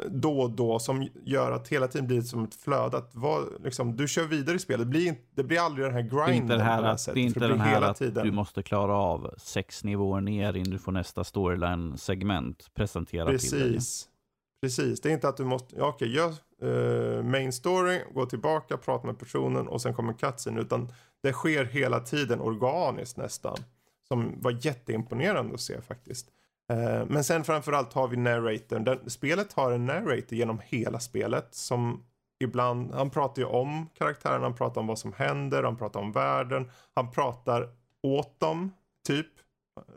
då och då som gör att hela tiden blir som ett flöde. Att var, liksom, du kör vidare i spelet. Det blir, det blir aldrig den här grinden. Det är inte, det här, att, det är inte den här att tiden. du måste klara av sex nivåer ner innan du får nästa storyline-segment presenterat Precis. till dig. Precis. Det är inte att du måste, ja, okej, gör uh, main story, gå tillbaka, prata med personen och sen kommer cutscene. Utan det sker hela tiden organiskt nästan. Som var jätteimponerande att se faktiskt. Eh, men sen framförallt har vi narratorn. Den, spelet har en narrator genom hela spelet som ibland, han pratar ju om karaktären, han pratar om vad som händer, han pratar om världen, han pratar åt dem, typ.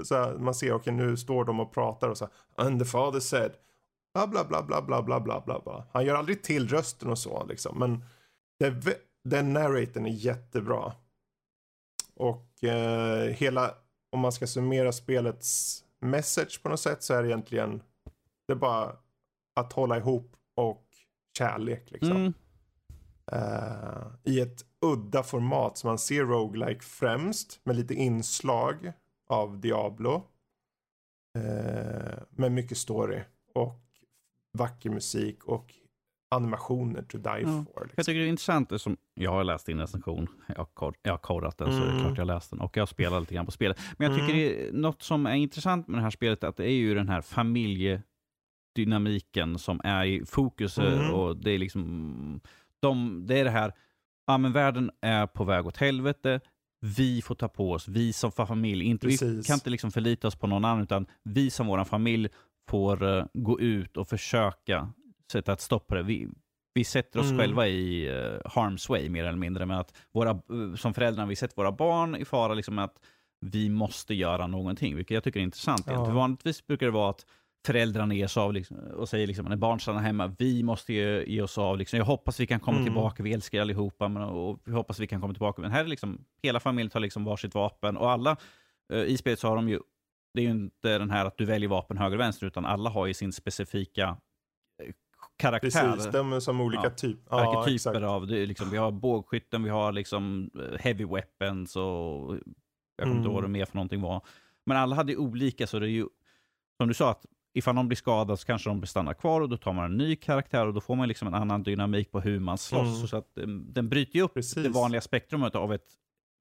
Så här, man ser, okej okay, nu står de och pratar och så här, and the father said, bla bla bla bla bla bla bla bla. Han gör aldrig till rösten och så liksom, men det, den narratorn är jättebra. Och eh, hela, om man ska summera spelets message på något sätt så är det egentligen det är bara att hålla ihop och kärlek liksom. Mm. Uh, I ett udda format som man ser roguelike främst med lite inslag av Diablo. Uh, med mycket story och vacker musik och animationer to die ja. for. Liksom. Jag tycker det är intressant, det som jag har läst din recension, jag har, jag har kodat den mm. så det är klart jag läst den och jag har spelat lite grann på spelet. Men jag tycker mm. det är något som är intressant med det här spelet, att det är ju den här familjedynamiken som är i fokus mm. och det är liksom, de, det är det här, ja men världen är på väg åt helvete, vi får ta på oss, vi som familj, inte, vi kan inte liksom förlita oss på någon annan, utan vi som vår familj får uh, gå ut och försöka sätta ett stopp på det. Vi, vi sätter oss mm. själva i uh, harm's way mer eller mindre. Men att våra, uh, som föräldrar, vi sätter våra barn i fara. Liksom att vi måste göra någonting, vilket jag tycker är intressant. Ja. Vanligtvis brukar det vara att föräldrarna ger sig av liksom, och säger liksom, när barn stannar hemma, vi måste ge, ge oss av. Liksom. Jag hoppas vi kan komma mm. tillbaka, vi älskar allihopa, men, och vi hoppas vi kan komma tillbaka. Men här är liksom, hela familjen tar liksom varsitt vapen och alla, uh, i spelet så har de ju, det är ju inte den här att du väljer vapen höger och vänster, utan alla har ju sin specifika karaktär. Precis, de är som olika ja. typ. ja, arketyper av, det liksom, vi har bågskytten, vi har liksom eh, heavy weapons och jag kommer inte ihåg vad det mm. mer för någonting var. Men alla hade olika, så det är ju som du sa, att ifall någon blir skadad så kanske de blir stanna kvar och då tar man en ny karaktär och då får man liksom en annan dynamik på hur man slåss. Mm. Så att den, den bryter ju upp Precis. det vanliga spektrumet av ett,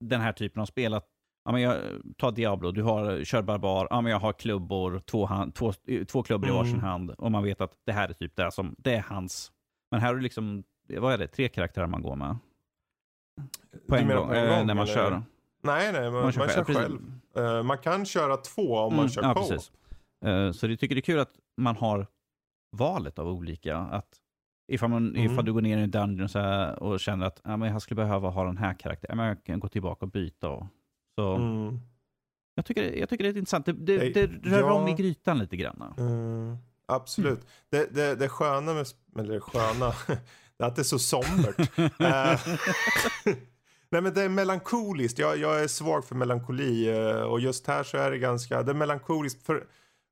den här typen av spel. Att ja, men jag tar Diablo, du har, kör barbar, ja, men jag har klubbor, två, hand, två, två klubbor mm. i varsin hand och man vet att det här är typ det som, det är hans. Men här är det liksom, vad är det, tre karaktärer man går med? På en, gång, på en gång, äh, när man eller? kör. Nej, nej, man, man kör, man kör själv. Uh, man kan köra två om mm, man kör ja, co uh, Så jag tycker det är kul att man har valet av olika. Att ifall, man, mm. ifall du går ner i en dungeon så här och känner att ja, men jag skulle behöva ha den här karaktären, jag kan gå tillbaka och byta och så mm. jag, tycker, jag tycker det är intressant. Det, det, det rör ja, om i grytan lite grann. Mm, absolut. Mm. Det, det, det sköna med, eller det sköna, det är att det är så sombert. Eh, nej men det är melankoliskt. Jag, jag är svag för melankoli eh, och just här så är det ganska, det är melankoliskt. För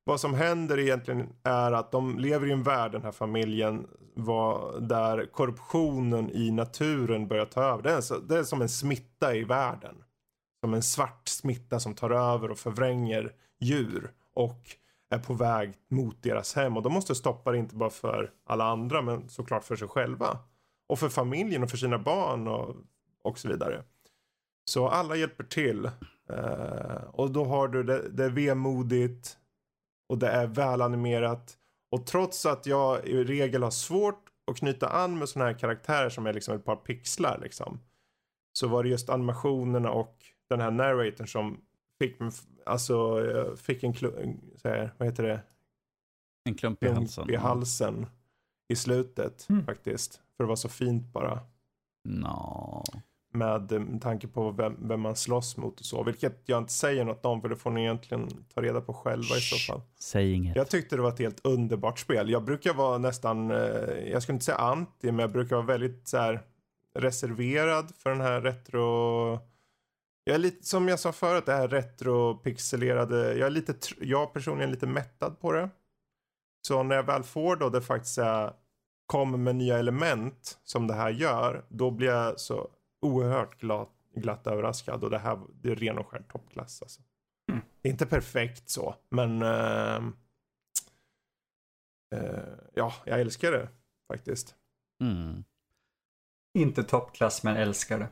vad som händer egentligen är att de lever i en värld, den här familjen, var, där korruptionen i naturen börjar ta över. Det är, så, det är som en smitta i världen som en svart smitta som tar över och förvränger djur och är på väg mot deras hem. Och de måste stoppa det inte bara för alla andra men såklart för sig själva. Och för familjen och för sina barn och, och så vidare. Så alla hjälper till. eh, och då har du det, det är vemodigt. Och det är välanimerat. Och trots att jag i regel har svårt att knyta an med sådana här karaktärer som är liksom ett par pixlar liksom. Så var det just animationerna och den här narratorn som fick, alltså, fick en, så här, vad heter det? En klump i halsen. i halsen i slutet mm. faktiskt. För det var så fint bara. No. Med, med tanke på vem, vem, man slåss mot och så. Vilket jag inte säger något om för det får ni egentligen ta reda på själva Shh, i så fall. Säg inget. Jag tyckte det var ett helt underbart spel. Jag brukar vara nästan, eh, jag skulle inte säga anti, men jag brukar vara väldigt så här, reserverad för den här retro jag är lite, som jag sa förut, det här retro-pixelerade. Jag är lite, jag personligen är lite mättad på det. Så när jag väl får då det faktiskt är, kommer med nya element som det här gör, då blir jag så oerhört glad, glatt överraskad och det här det är ren och skär toppklass alltså. Mm. Det är inte perfekt så, men uh, uh, ja, jag älskar det faktiskt. Mm. Inte toppklass, men älskar det.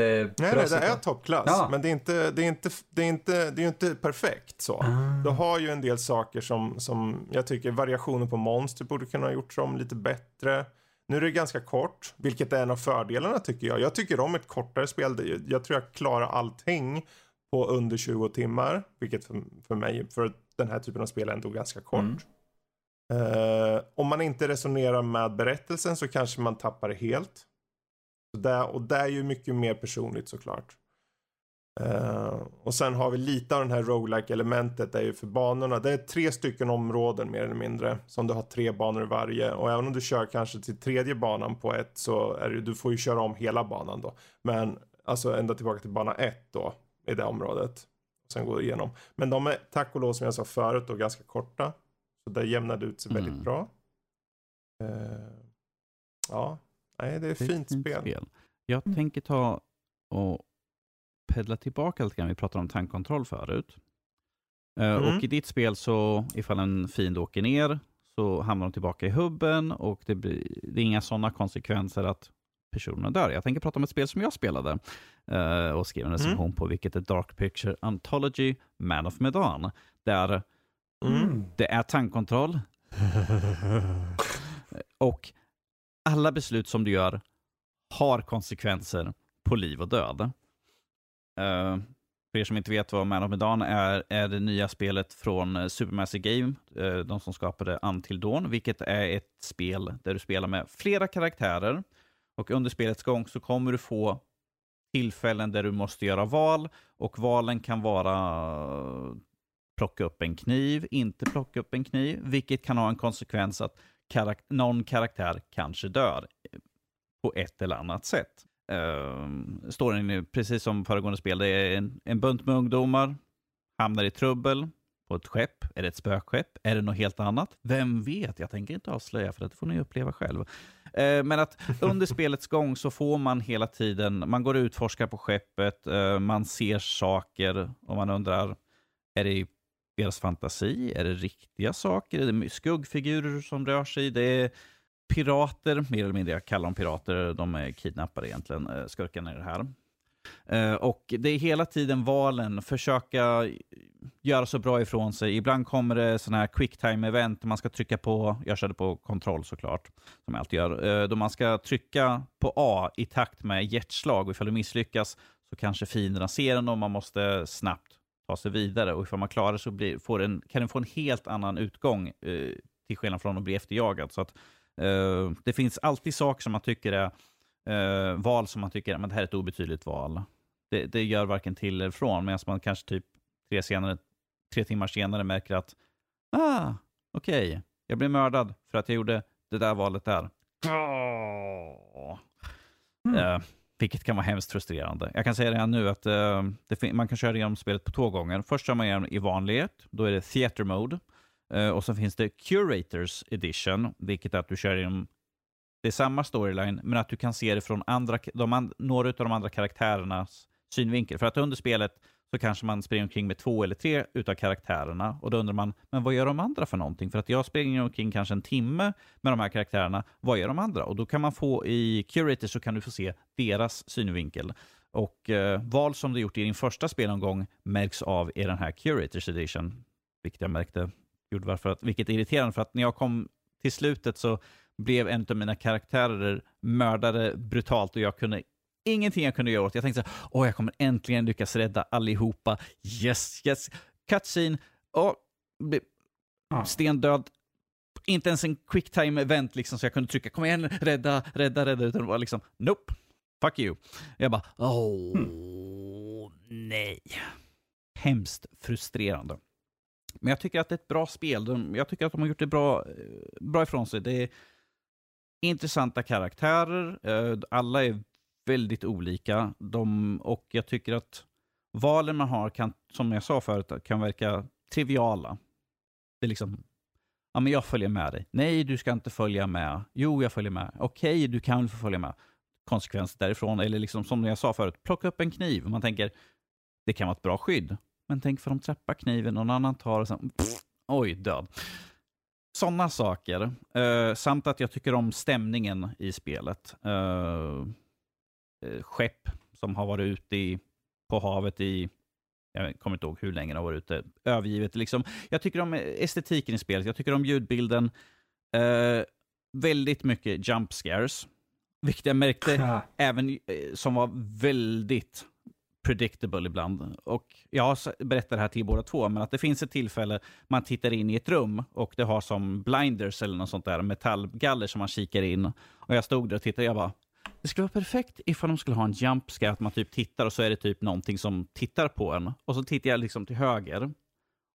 Det nej, nej, det är toppklass. Ja. Men det är inte, det är inte, det är inte, det är inte perfekt så. Mm. Du har ju en del saker som, som jag tycker variationer på monster borde kunna ha gjorts om lite bättre. Nu är det ganska kort, vilket är en av fördelarna tycker jag. Jag tycker om ett kortare spel. Jag tror jag klarar allting på under 20 timmar. Vilket för, för mig, för den här typen av spel är ändå ganska kort. Mm. Uh, om man inte resonerar med berättelsen så kanske man tappar det helt. Så där, och det är ju mycket mer personligt såklart. Uh, och sen har vi lite av den här roguelike elementet är ju för banorna. Det är tre stycken områden mer eller mindre. Som du har tre banor i varje. Och även om du kör kanske till tredje banan på ett så är det, du får ju köra om hela banan då. Men alltså ända tillbaka till bana ett då. I det området. Och sen går du igenom. Men de är tack och lov som jag sa förut då ganska korta. Så det jämnade ut sig mm. väldigt bra. Uh, ja, Nej, det är ett fint, fint spel. spel. Jag mm. tänker ta och pedla tillbaka lite grann. Vi pratade om tankkontroll förut. Eh, mm. Och i ditt spel så, ifall en fiend åker ner, så hamnar de tillbaka i hubben och det, blir, det är inga sådana konsekvenser att personerna dör. Jag tänker prata om ett spel som jag spelade uh, och skrev en recension mm. på, vilket är Dark Picture Anthology Man of Medan. Där mm. det är tankkontroll och alla beslut som du gör har konsekvenser på liv och död. Uh, för er som inte vet vad Man of Medan är, är det nya spelet från eh, Supermassive Game, uh, de som skapade Until Dawn, vilket är ett spel där du spelar med flera karaktärer. Och under spelets gång så kommer du få tillfällen där du måste göra val och valen kan vara plocka upp en kniv, inte plocka upp en kniv, vilket kan ha en konsekvens att karak någon karaktär kanske dör på ett eller annat sätt. Uh, storyn är precis som föregående spel. Det är en, en bunt med ungdomar, hamnar i trubbel på ett skepp. Är det ett spökskepp? Är det något helt annat? Vem vet? Jag tänker inte avslöja för det får ni uppleva själv. Uh, men att under spelets gång så får man hela tiden, man går och utforskar på skeppet, uh, man ser saker och man undrar, är det deras fantasi? Är det riktiga saker? Är det skuggfigurer som rör sig? Det är pirater, mer eller mindre. Jag kallar dem pirater. De är kidnappade egentligen, eh, skurkarna i det här. Eh, och det är hela tiden valen, försöka göra så bra ifrån sig. Ibland kommer det sådana här quicktime-event, man ska trycka på, jag körde på kontroll såklart, som jag alltid gör, eh, då man ska trycka på A i takt med hjärtslag och ifall du misslyckas så kanske fienderna ser en och man måste snabbt ta sig vidare. Och ifall man klarar så blir, får en, kan den få en helt annan utgång eh, till skillnad från att bli efterjagad. Så att, eh, det finns alltid saker som man tycker är eh, val som man tycker att det här är ett obetydligt val. Det, det gör varken till eller från, medan man kanske typ tre, senare, tre timmar senare märker att ah, okej, okay, jag blev mördad för att jag gjorde det där valet där. Mm. Vilket kan vara hemskt frustrerande. Jag kan säga redan nu att uh, man kan köra igenom spelet på två gånger. Först kör man igenom i vanlighet, då är det Theater Mode. Uh, och så finns det Curators Edition, vilket är att du kör igenom det är samma storyline, men att du kan se det från andra, de, några av de andra karaktärernas synvinkel. För att under spelet så kanske man springer omkring med två eller tre utav karaktärerna och då undrar man, men vad gör de andra för någonting? För att jag springer omkring kanske en timme med de här karaktärerna, vad gör de andra? Och då kan man få i Curator så kan du få se deras synvinkel. Och eh, val som du gjort i din första spelomgång märks av i den här Curators Edition, vilket jag märkte gjorde varför att, vilket är irriterande för att när jag kom till slutet så blev en av mina karaktärer mördade brutalt och jag kunde ingenting jag kunde göra åt. Jag tänkte så åh, jag kommer äntligen lyckas rädda allihopa. Yes, yes. Cutscene. Och stendöd. Inte ens en quick time event liksom så jag kunde trycka kom igen, rädda, rädda, rädda. Utan det var liksom nope, fuck you. Jag bara åh mm. nej. Hemskt frustrerande. Men jag tycker att det är ett bra spel. Jag tycker att de har gjort det bra, bra ifrån sig. Det är intressanta karaktärer. Eh, alla är väldigt olika. De, och jag tycker att valen man har kan, som jag sa förut, kan verka triviala. Det är liksom, ja men jag följer med dig. Nej, du ska inte följa med. Jo, jag följer med. Okej, du kan få följa med. Konsekvenser därifrån. Eller liksom som jag sa förut, plocka upp en kniv. Man tänker, det kan vara ett bra skydd. Men tänk för de träffar kniven, någon annan tar och sen, pff, oj, död. Sådana saker. Uh, samt att jag tycker om stämningen i spelet. Eh, Uh, skepp som har varit ute i, på havet i jag kommer inte ihåg hur länge det har varit ute. Övergivet. Liksom. Jag tycker om estetiken i spelet. Jag tycker om ljudbilden. Uh, väldigt mycket jump scares. Vilket jag märkte ja. även som var väldigt predictable ibland. Och jag har berättat det här till båda två, men att det finns ett tillfälle man tittar in i ett rum och det har som blinders eller något sånt där, metallgaller som man kikar in. Och jag stod där och tittade och jag bara, det skulle vara perfekt ifall de skulle ha en jump scare, att man typ tittar och så är det typ någonting som tittar på en. Och så tittar jag liksom till höger.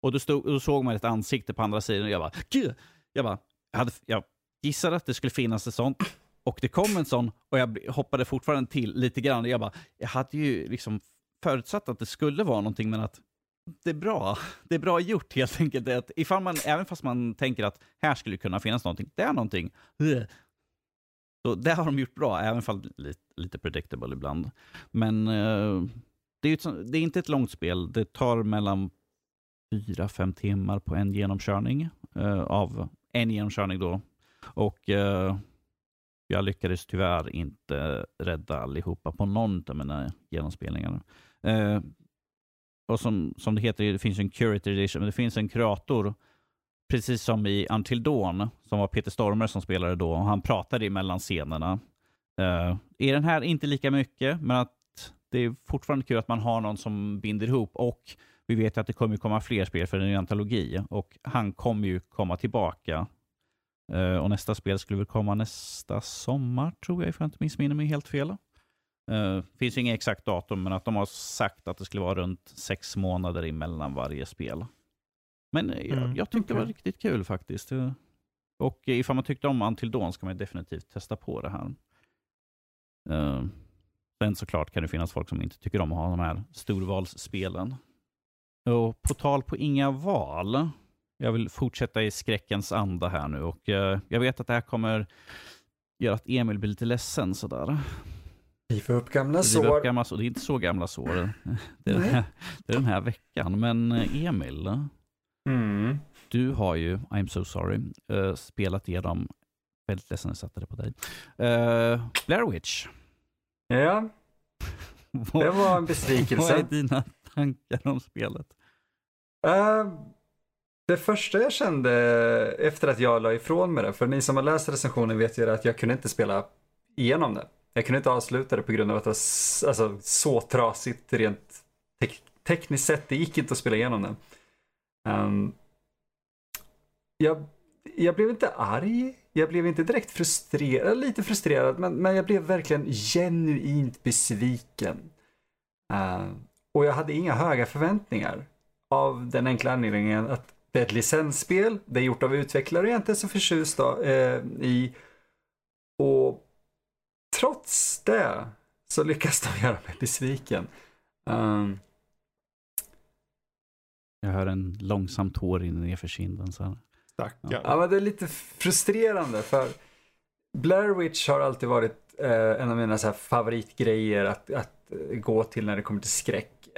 Och då, stod, då såg man ett ansikte på andra sidan och jag bara, Gud! Jag bara, jag, hade, jag gissade att det skulle finnas ett sånt. Och det kom en sån och jag hoppade fortfarande till lite grann. Jag bara, jag hade ju liksom förutsatt att det skulle vara någonting, men att det är bra. Det är bra gjort helt enkelt. Att ifall man, även fast man tänker att här skulle kunna finnas någonting, det är någonting. Så det har de gjort bra, även om lite, lite predictable ibland. Men eh, det, är ett, det är inte ett långt spel. Det tar mellan fyra, fem timmar på en genomkörning. Eh, av en genomkörning då. Och eh, jag lyckades tyvärr inte rädda allihopa på någon av mina genomspelningar. Eh, och som, som det heter, det finns en curator edition, men det finns en kurator precis som i Until Dawn, som var Peter Stormer som spelade då, och han pratade mellan scenerna. Eh, uh, I den här inte lika mycket, men att det är fortfarande kul att man har någon som binder ihop och vi vet att det kommer komma fler spel för det är en antologi och han kommer ju komma tillbaka. Uh, och nästa spel skulle väl komma nästa sommar tror jag, ifall jag inte missminner mig helt fel. Uh, finns inget exakt datum, men att de har sagt att det skulle vara runt sex månader emellan varje spel. Men eh, jag, mm, jag tyckte okay. det var riktigt kul faktiskt. Och ifall man tyckte om Until Dawn ska man definitivt testa på det här. Uh, sen såklart kan det finnas folk som inte tycker om att ha de här storvalsspelen. Och på tal på inga val. Jag vill fortsätta i skräckens anda här nu och uh, jag vet att det här kommer göra att Emil blir lite ledsen sådär. Riva upp gamla sår. Upp gamla sår. Det är inte så gamla sår. Det är, den här, det är den här veckan. Men Emil, Mm. Du har ju, I'm so sorry, uh, spelat igenom, väldigt ledsen att jag satte det på dig, uh, Blair Witch. Ja, det var en besvikelse. Vad är dina tankar om spelet? Uh, det första jag kände efter att jag la ifrån mig det, för ni som har läst recensionen vet ju att jag kunde inte spela igenom det. Jag kunde inte avsluta det på grund av att det var alltså, så trasigt rent te tekniskt sett. Det gick inte att spela igenom det. Um, jag, jag blev inte arg, jag blev inte direkt frustrerad, lite frustrerad, men, men jag blev verkligen genuint besviken. Uh, och jag hade inga höga förväntningar. Av den enkla anledningen att det är ett licensspel, det är gjort av utvecklare jag är inte så förtjust då, uh, i. Och trots det så lyckas de göra mig besviken. Um, jag hör en långsam tår rinna ner för kinden. Så. Stackarn. Ja. men det är lite frustrerande för Blair Witch har alltid varit eh, en av mina så favoritgrejer att, att gå till när det kommer till skräck.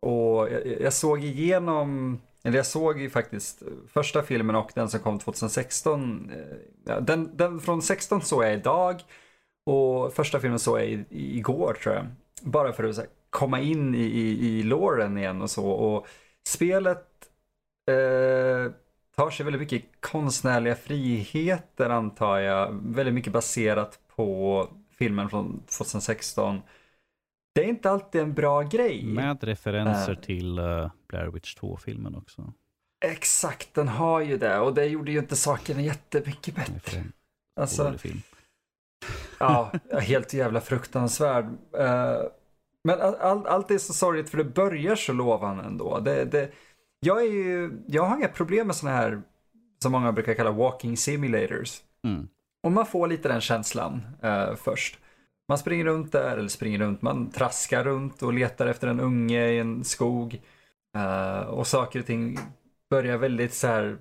Och jag, jag, såg igenom, eller jag såg ju faktiskt första filmen och den som kom 2016. Eh, den, den från 16 såg jag idag och första filmen såg jag i, igår tror jag. Bara för att här, komma in i, i, i låren igen och så. Och Spelet eh, tar sig väldigt mycket konstnärliga friheter antar jag. Väldigt mycket baserat på filmen från 2016. Det är inte alltid en bra grej. Med referenser Äh. till uh, Blair Witch 2-filmen också. Exakt, den har ju det och det gjorde ju inte saken jättemycket bättre. Alltså, film. ja, helt jävla fruktansvärd. Eh, Men all, all, allt är så sorgligt för det börjar så lovande ändå. Det, det, jag, är ju, jag har inga problem med sådana här, som många brukar kalla walking simulators. Mm. Och man får lite den känslan eh, först. Man springer runt där, eller springer runt, man traskar runt och letar efter en unge i en skog. Eh, och saker och ting börjar väldigt så här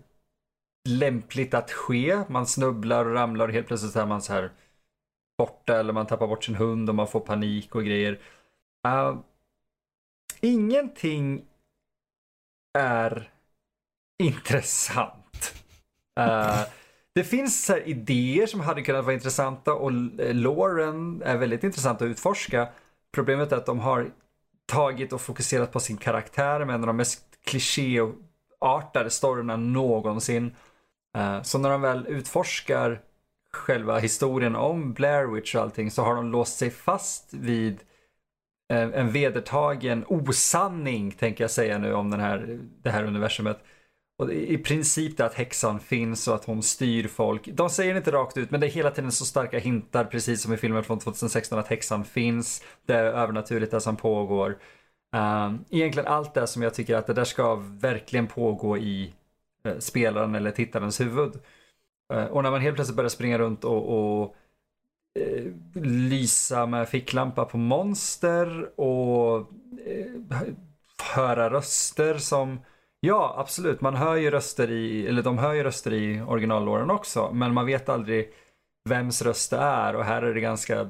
lämpligt att ske. Man snubblar och ramlar och helt plötsligt är man så här borta eller man tappar bort sin hund och man får panik och grejer. Uh, ingenting är intressant. Uh, det finns så här idéer som hade kunnat vara intressanta och Lauren eh, är väldigt intressant att utforska. Problemet är att de har tagit och fokuserat på sin karaktär med en av de mest klichéartade storyna någonsin. Uh, Så när de väl utforskar själva historien om Blair Witch och allting så har de låst sig fast vid Eh, en vedertagen osanning, tänker jag säga nu, om den här, det här universumet. Och i princip det att häxan finns och att hon styr folk. De säger det inte rakt ut, men det är hela tiden så starka hintar, precis som i filmen från 2016, att häxan finns. Det är övernaturligt det som pågår. Um, egentligen allt det som jag tycker att det där ska verkligen pågå i eh, spelaren eller tittarens huvud. Uh, och när man helt plötsligt börjar springa runt och, och Eh, lysa med ficklampa på monster och eh, höra röster som Ja, absolut. Man hör ju röster i, eller de hör ju röster i originallåren också, men man vet aldrig vems röst det är och här är det ganska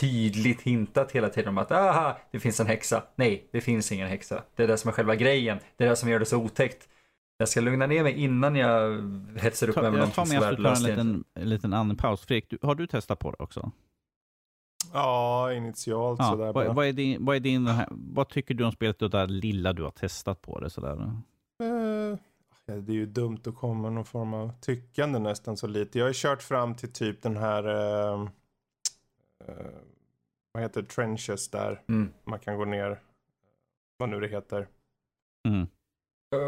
tydligt hintat hela tiden om att aha, det finns en häxa. Nej, det finns ingen häxa. Det är det som är själva grejen. Det är det som gör det så otäckt. Jag ska lugna ner mig innan jag hetsar upp mig med Jag tar någonting med så att tar en liten, en liten annan paus. Fredrik, du, har du testat på det också? Ja, initialt Ja, sådär vad, vad, är din, vad, är din, vad tycker du om spelet och det där lilla du har testat på det? Sådär? Eh, det är ju dumt att komma med någon form av tyckande nästan så lite. Jag har ju kört fram till typ den här, eh, eh, vad heter trenches där. Mm. Man kan gå ner, vad nu det heter. Mm.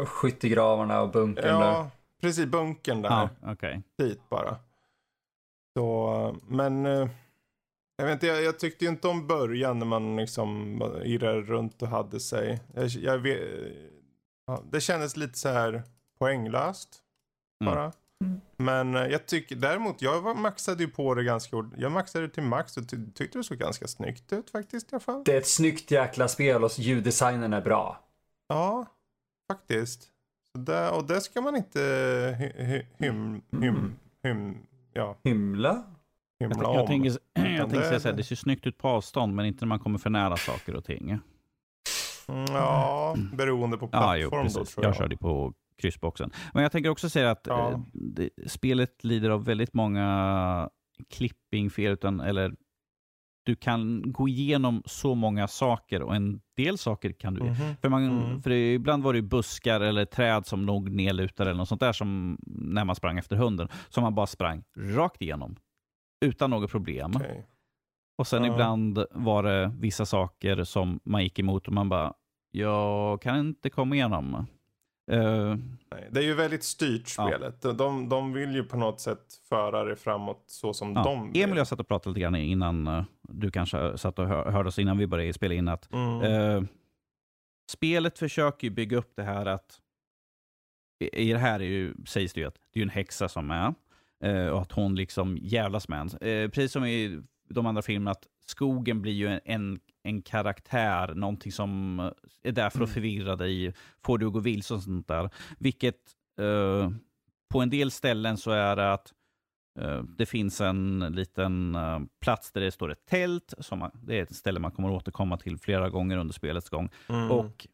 Skyttegravarna och bunkern där. Ja, precis bunkern där. Ja, okej. Dit bara. Så, men eh, jag vet inte, jag, jag tyckte ju inte om början när man liksom irrade runt och hade sig. Jag, jag vet, ja, det kändes lite så här poänglöst Mm. bara. Mm. Men eh, jag tycker däremot, jag var, maxade ju på det ganska ord- Jag maxade det till max och ty, tyckte det såg ganska snyggt ut faktiskt i alla fall. Det är ett snyggt jäkla spel och ljuddesignen är bra. Ja, faktiskt. Så där, och det ska man inte hy, hy, hym, hym, Mm. hym, ja, Himla? Jag, hymla jag om. tänker, jag tänker säga det- här, det ser snyggt ut på avstånd, men inte när man kommer för nära saker och ting. Ja, beroende på Ja, plattform jo, då precis. tror Jag jag. körde på kryssboxen. Men jag tänker också säga att Ja. eh, det, spelet lider av väldigt många klippingfel, utan, eller du kan gå igenom så många saker och en del saker kan du... Mhm. För, man, Mm. för det, ibland var det buskar eller träd som låg nedlutade eller något sånt där som när man sprang efter hunden, som man bara sprang rakt igenom. Utan något problem. Okej. Och sen Ja. ibland var det vissa saker som man gick emot och man bara, jag kan inte komma igenom. Nej, Det är ju väldigt styrt Ja. spelet. De, de vill ju på något sätt föra det framåt så som ja. de vill. Emil jag satt och pratade lite grann innan eh, du kanske satt och hör, hörde oss innan vi började spela in att Mm. eh, spelet försöker ju bygga upp det här att i det här är ju, sägs det ju att det är en häxa som är eh, och att hon liksom jävlas med en. Precis som i de andra filmerna, att skogen blir ju en, en, en karaktär, någonting som är där för att Mm. förvirra dig, får du gå vilse och sånt där. Vilket eh, på en del ställen så är det att eh, det finns en liten eh, plats där det står ett tält. Som man, det är ett ställe man kommer återkomma till flera gånger under spelets gång. Mm. Och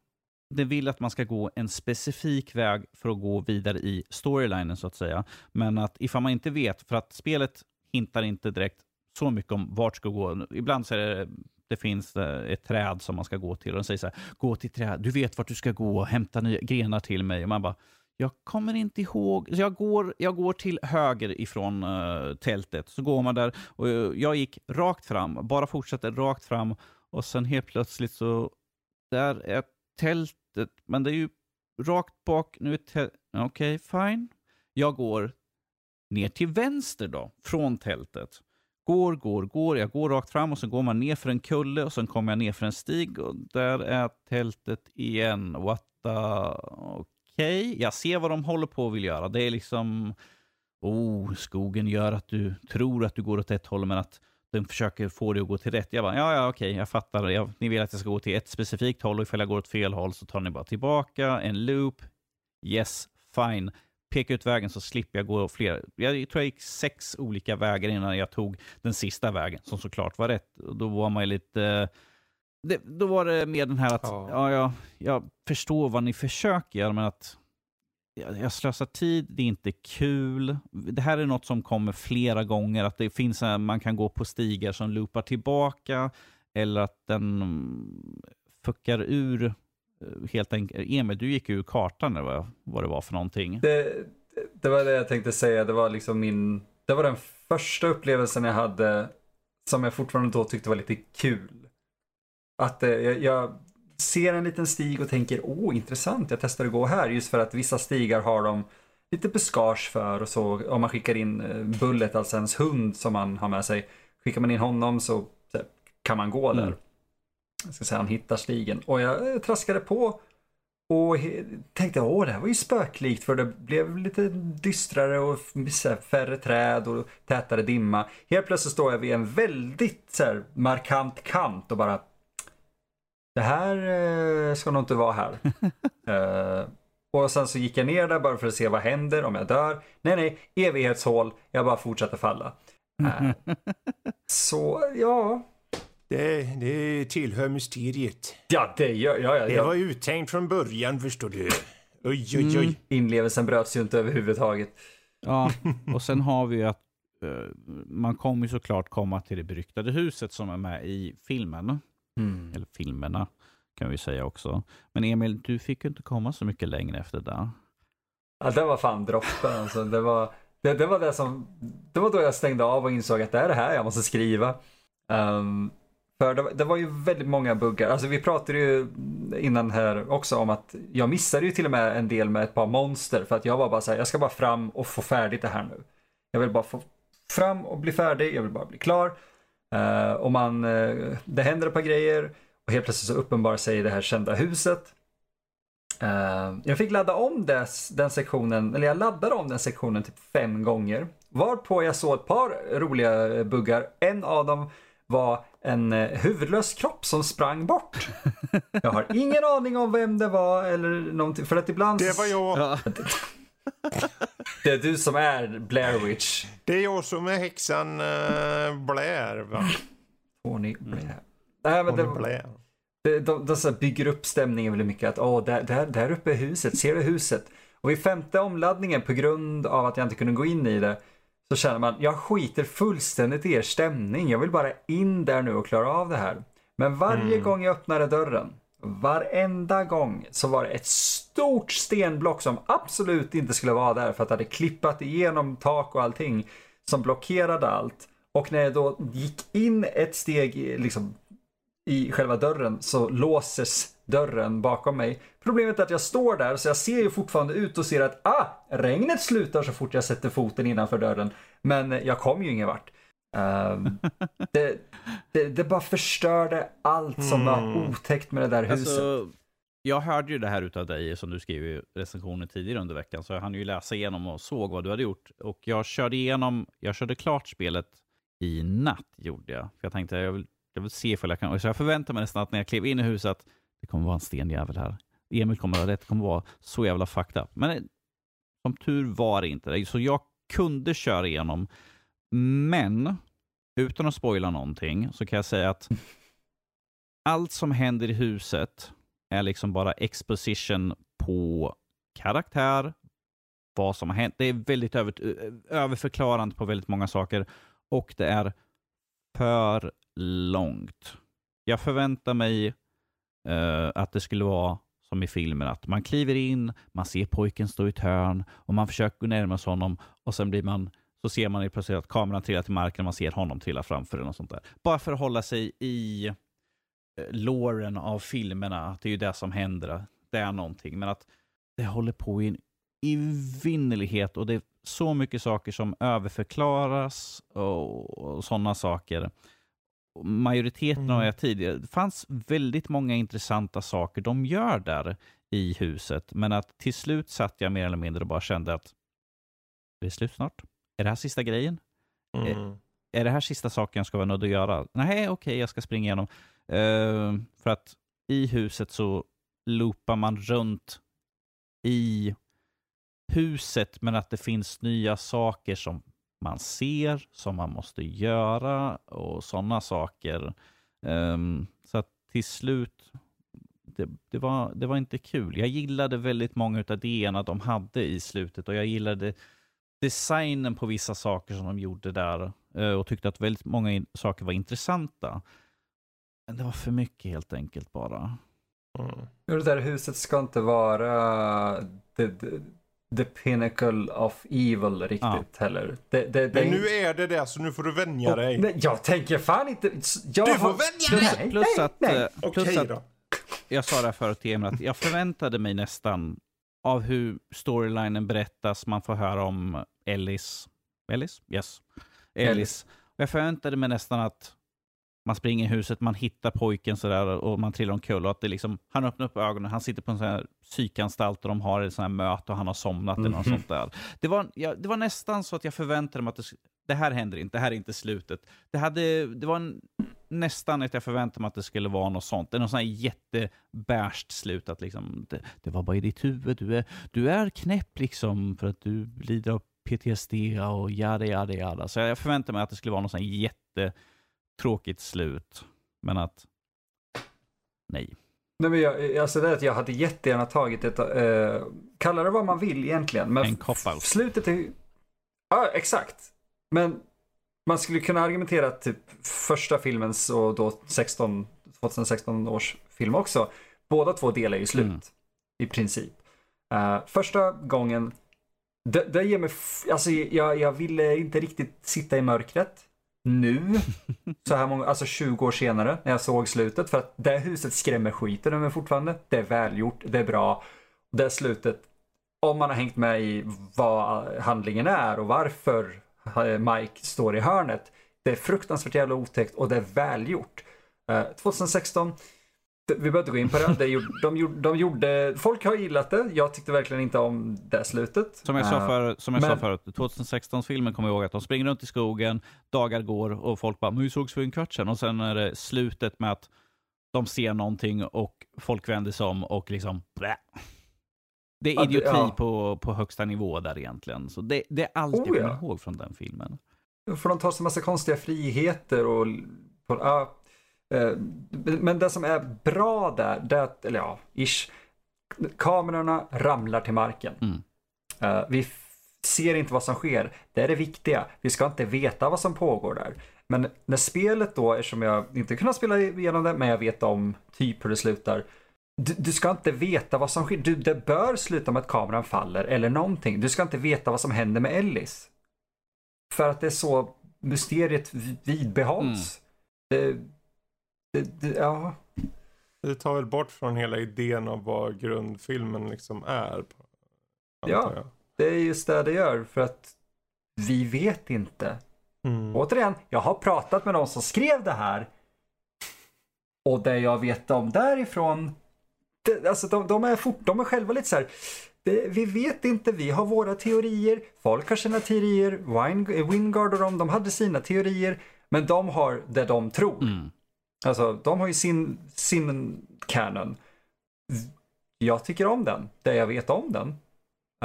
det vill att man ska gå en specifik väg för att gå vidare i storylinen så att säga. Men att ifall man inte vet, för att spelet hintar inte direkt så mycket om vart ska gå. Ibland så är det, det finns eh, ett träd som man ska gå till och de säger så här, gå till träd, du vet vart du ska gå, hämta nya grenar till mig. Och man bara, jag kommer inte ihåg. Så jag, går, jag går till höger ifrån uh, tältet. Så går man där och eh, jag gick rakt fram. Bara fortsatte rakt fram. Och sen helt plötsligt så, där är tältet. Men det är ju rakt bak. Nu är tältet, okej, okay, fine. Jag går ner till vänster då, från tältet. Går, går, går. Jag går rakt fram och så går man ner för en kulle och sen kommer jag ner för en stig och där är tältet igen. What the... Okej, okay. jag ser vad de håller på att vill göra. Det är liksom... Oh, skogen gör att du tror att du går åt ett håll men att den försöker få dig att gå till rätt. Jag bara, ja, ja, okej, jag fattar. Jag, ni vill att jag ska gå till ett specifikt håll och ifall jag går åt fel håll så tar ni bara tillbaka en loop. Yes, fine peka ut vägen så slipper jag gå flera. Jag tror jag gick sex olika vägar innan jag tog den sista vägen, som såklart var rätt. Då var man ju lite... Det, då var det mer den här att, ja. ja, jag, jag förstår vad ni försöker göra, men att jag, jag slösar tid, det är inte kul. Det här är något som kommer flera gånger, att det finns, man kan gå på stigar som loopar tillbaka, eller att den fuckar ur helt enkelt, Emil, du gick ur kartan eller vad, vad det var för någonting. Det, det var det jag tänkte säga, det var liksom min, det var den första upplevelsen jag hade som jag fortfarande då tyckte var lite kul. Att eh, jag, jag, ser en liten stig och tänker, åh intressant, jag testar att gå här. Just för att vissa stigar har de lite buskage för och så. Om man skickar in eh, Bullet, alltså ens hund som man har med sig. Skickar man in honom så, så kan man gå där. Mm jag ska säga, han hittar stigen. Och jag eh, traskade på och tänkte åh det här var ju spöklikt för det blev lite dystrare och färre träd och tätare dimma. Helt plötsligt står jag vid en väldigt så här, markant kant och bara det här eh, ska nog inte vara här. uh, och sen så gick jag ner där bara för att se vad händer om jag dör. Nej, nej, evighetshål. Jag bara fortsatte falla. Uh, så ja, det, det tillhör mysteriet. Ja, det gör ja, ja, Det var uttänkt från början förstår du. Oj, oj, oj. Mm. Inlevelsen bröts ju inte överhuvudtaget. Ja, och sen har vi att uh, man kommer ju såklart komma till det beryktade huset som är med i filmen. Mm. Eller filmerna kan vi säga också. Men Emil, du fick ju inte komma så mycket längre efter det. Ja, det var fan droppen alltså. Det var det, det var det som, det var då jag stängde av och insåg att det är det här jag måste skriva. Um, för det, det, var ju väldigt många buggar. Alltså vi pratade ju innan här också om att jag missade ju till och med en del med ett par monster för att jag var bara så här, jag ska bara fram och få färdigt det här nu. Jag vill bara få fram och bli färdig, jag vill bara bli klar. Uh, och man, uh, det händer ett par grejer och helt plötsligt så uppenbarar sig det här kända huset. Uh, jag fick ladda om dess, den sektionen, eller jag laddade om den sektionen typ fem gånger. Varpå jag såg ett par roliga buggar. En av dem var en eh, huvudlös kropp som sprang bort. Jag har ingen aning om vem det var eller någonting. För att ibland... Det var jag. Ja. Det är du som är Blair Witch. Det är jag som är häxan uh, Blair va? Tony Blair. Mm. Nej, men det, Blair. Det, de, de, de bygger upp stämningen väldigt mycket. Att åh, där, där, där uppe är huset, ser du huset? Och vid femte omladdningen på grund av att jag inte kunde gå in i det så känner man, jag skiter fullständigt i er stämning. Jag vill bara in där nu och klara av det här. Men varje mm. gång jag öppnade dörren, varenda gång, så var det ett stort stenblock som absolut inte skulle vara där för att det hade klippat igenom tak och allting som blockerade allt. Och när jag då gick in ett steg liksom, i själva dörren så låses dörren bakom mig. Problemet är att jag står där så jag ser ju fortfarande ut och ser att ah, regnet slutar så fort jag sätter foten innanför dörren. Men jag kom ju ingen vart. Um, det, det, det, bara förstörde allt som mm. var otäckt med det där huset. Alltså, jag hörde ju det här utav dig som du skrev i recensionen tidigare under veckan, så jag hann ju läsa igenom och såg vad du hade gjort. Och jag körde igenom, jag körde klart spelet i natt, gjorde jag. För jag tänkte, jag vill, jag vill se ifall jag kan, så jag förväntade mig nästan att när jag klev in i huset, det kommer vara en stenjävel här. Emil kommer ha rätt, det kommer vara så jävla fucked up. Men eh, som tur var det inte det. Så jag kunde köra igenom. Men, utan att spoila någonting, så kan jag säga att allt som händer i huset är liksom bara exposition på karaktär, vad som har hänt. Det är väldigt över, överförklarande på väldigt många saker och det är för långt. Jag förväntar mig uh, att det skulle vara som i filmen, att man kliver in, man ser pojken stå i ett hörn och man försöker gå närmare honom och sen blir man så ser man plötsligt att kameran trillar till marken och man ser honom trilla framför den och sånt där. Bara för att hålla sig i uh, låren av filmerna, att det är ju det som händer, det är någonting, men att det håller på i en evinnerlighet och det är så mycket saker som överförklaras och, och sådana saker. Majoriteten Mm. av jag tidigare, det fanns väldigt många intressanta saker de gör där i huset, men att till slut satt jag mer eller mindre och bara kände att det är slut snart. Är det här sista grejen? Mm. Är det här sista saken jag ska vara nödd att göra? Nej, okej, jag ska springa igenom. Eh, för att i huset så loopar man runt i huset, men att det finns nya saker som man ser, som man måste göra och sådana saker. Ehm, så att till slut, det, det, var, det var inte kul. Jag gillade väldigt många av idéerna de hade i slutet och jag gillade designen på vissa saker som de gjorde där eh, och tyckte att väldigt många saker var intressanta. Men det var för mycket helt enkelt bara. Mm. Det där huset ska inte vara the, the, the pinnacle of evil riktigt Ja. heller. Det, det, det Men nu är det det, så nu får du vänja dig. Nej, jag tänker fan inte... Jag Du får har- vänja dig! Nej, Plus nej, att, nej. eh, plus Okej att då. jag sa det här förut till Emil, att jag förväntade mig nästan av hur storylinen berättas, man får höra om Ellis. Ellis? Yes. Ellis. Ellis. Och jag förväntade mig nästan att man springer i huset, man hittar pojken sådär och man trillar omkull och att det liksom, han öppnar upp ögonen, han sitter på en sån här psykanstalt och de har ett sån här möte och han har somnat eller något Mhm. sånt där. Det var, ja, det var nästan så att jag förväntade mig att det, det här händer inte, det här är inte slutet. Det, hade, det var en, nästan att jag förväntade mig att det skulle vara något sånt. Det är något sånt här jättebärst slut. Att liksom, det, det var bara i ditt huvud. Du är, du är knäpp liksom för att du lider av PTSD och jada, jada, jada. Så jag förväntade mig att det skulle vara något sånt här jättetråkigt slut. Men att, nej. Nej, men jag, alltså det är att jag hade jättegärna tagit ett, eh, kalla det vad man vill egentligen. Men En cop-out. slutet är Ja, exakt. Men man skulle kunna argumentera att typ första filmens och då 16, 2016 års film också. Båda två delar ju slut. Mm. I princip. Eh, första gången, det, det ger mig, f- alltså jag, jag ville inte riktigt sitta i mörkret. Nu, så här många, alltså 20 år senare när jag såg slutet. För att det huset skrämmer skiten ur mig fortfarande. Det är välgjort, det är bra. Det slutet, om man har hängt med i vad handlingen är och varför eh, Mike står i hörnet. Det är fruktansvärt jävla otäckt och det är välgjort. Eh, 2016, vi behöver inte gå in på det. gjorde, de, gjorde, de gjorde, folk har gillat det. Jag tyckte verkligen inte om det slutet. Som jag, sa, Eh, för, som jag sa men- förut, 2016-filmen kommer jag ihåg att de springer runt i skogen, dagar går och folk bara, men vi sågs för en kvart sedan. Och sen är det slutet med att de ser någonting och folk vänder sig om och liksom, blä. Det är Ja, idioti ja. på, på högsta nivå där egentligen. Så det, det är allt jag Oh, ja. kommer ihåg från den filmen. För de tar så massa konstiga friheter och... ja, eh, men det som är bra där, det eller ja, ish. Kamerorna ramlar till marken. Mm. Eh, vi ser inte vad som sker. Det är det viktiga. Vi ska inte veta vad som pågår där. Men när spelet då, eftersom jag inte kunnat spela igenom det, men jag vet om typ hur det slutar. Du, du ska inte veta vad som sker. Du, det bör sluta med att kameran faller eller någonting. Du ska inte veta vad som händer med Ellis. För att det är så mysteriet vidbehålls. Det, det, det, ja. Det tar väl bort från hela idén av vad grundfilmen liksom är. Ja. jag. det är just det det gör. För att vi vet inte. Mm. Återigen, jag har pratat med de som skrev det här. Och det jag vet om därifrån. Det, alltså de, de, är fort, de är själva lite så här. Det, vi vet inte, vi har våra teorier. Folk har sina teorier. Wingard och de, de hade sina teorier. Men de har det de tror. Mm. Alltså, de har ju sin, sin canon. Jag tycker om den, det jag vet om den.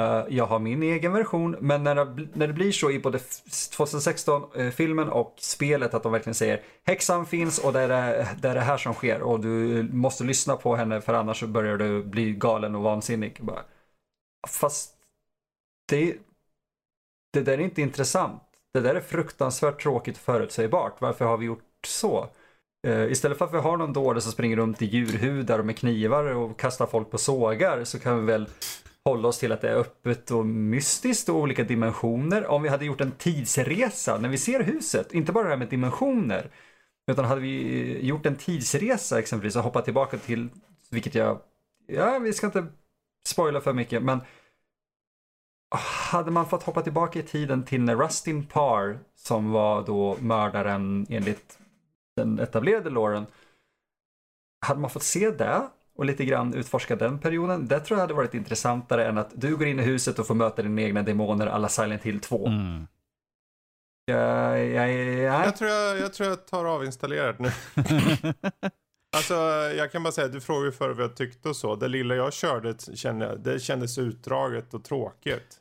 Uh, jag har min egen version, men när det, när det blir så i både 2016-filmen eh, och spelet att de verkligen säger häxan finns och det är det, det är det här som sker och du måste lyssna på henne för annars börjar du bli galen och vansinnig. Bara, Fast det, det där är inte intressant. Det där är fruktansvärt tråkigt och förutsägbart. Varför har vi gjort så? Uh, istället för att vi har någon dåre som springer runt i djurhudar och med knivar och kastar folk på sågar så kan vi väl hålla oss till att det är öppet och mystiskt och olika dimensioner. Om vi hade gjort en tidsresa när vi ser huset, inte bara det här med dimensioner, utan hade vi eh, gjort en tidsresa exempelvis och hoppat tillbaka till, vilket jag, ja vi ska inte spoila för mycket, men hade man fått hoppa tillbaka i tiden till när Rustin Parr, som var då mördaren enligt den etablerade låren, hade man fått se det och lite grann utforska den perioden, det tror jag hade varit intressantare än att du går in i huset och får möta dina egna demoner alla Silent Hill 2. Mm. Jag, jag, jag... jag, tror jag, jag tror jag tar av installerat nu. alltså jag kan bara säga, du frågade förr vad jag tyckte och så. Det lilla jag körde kände, det kändes utdraget och tråkigt.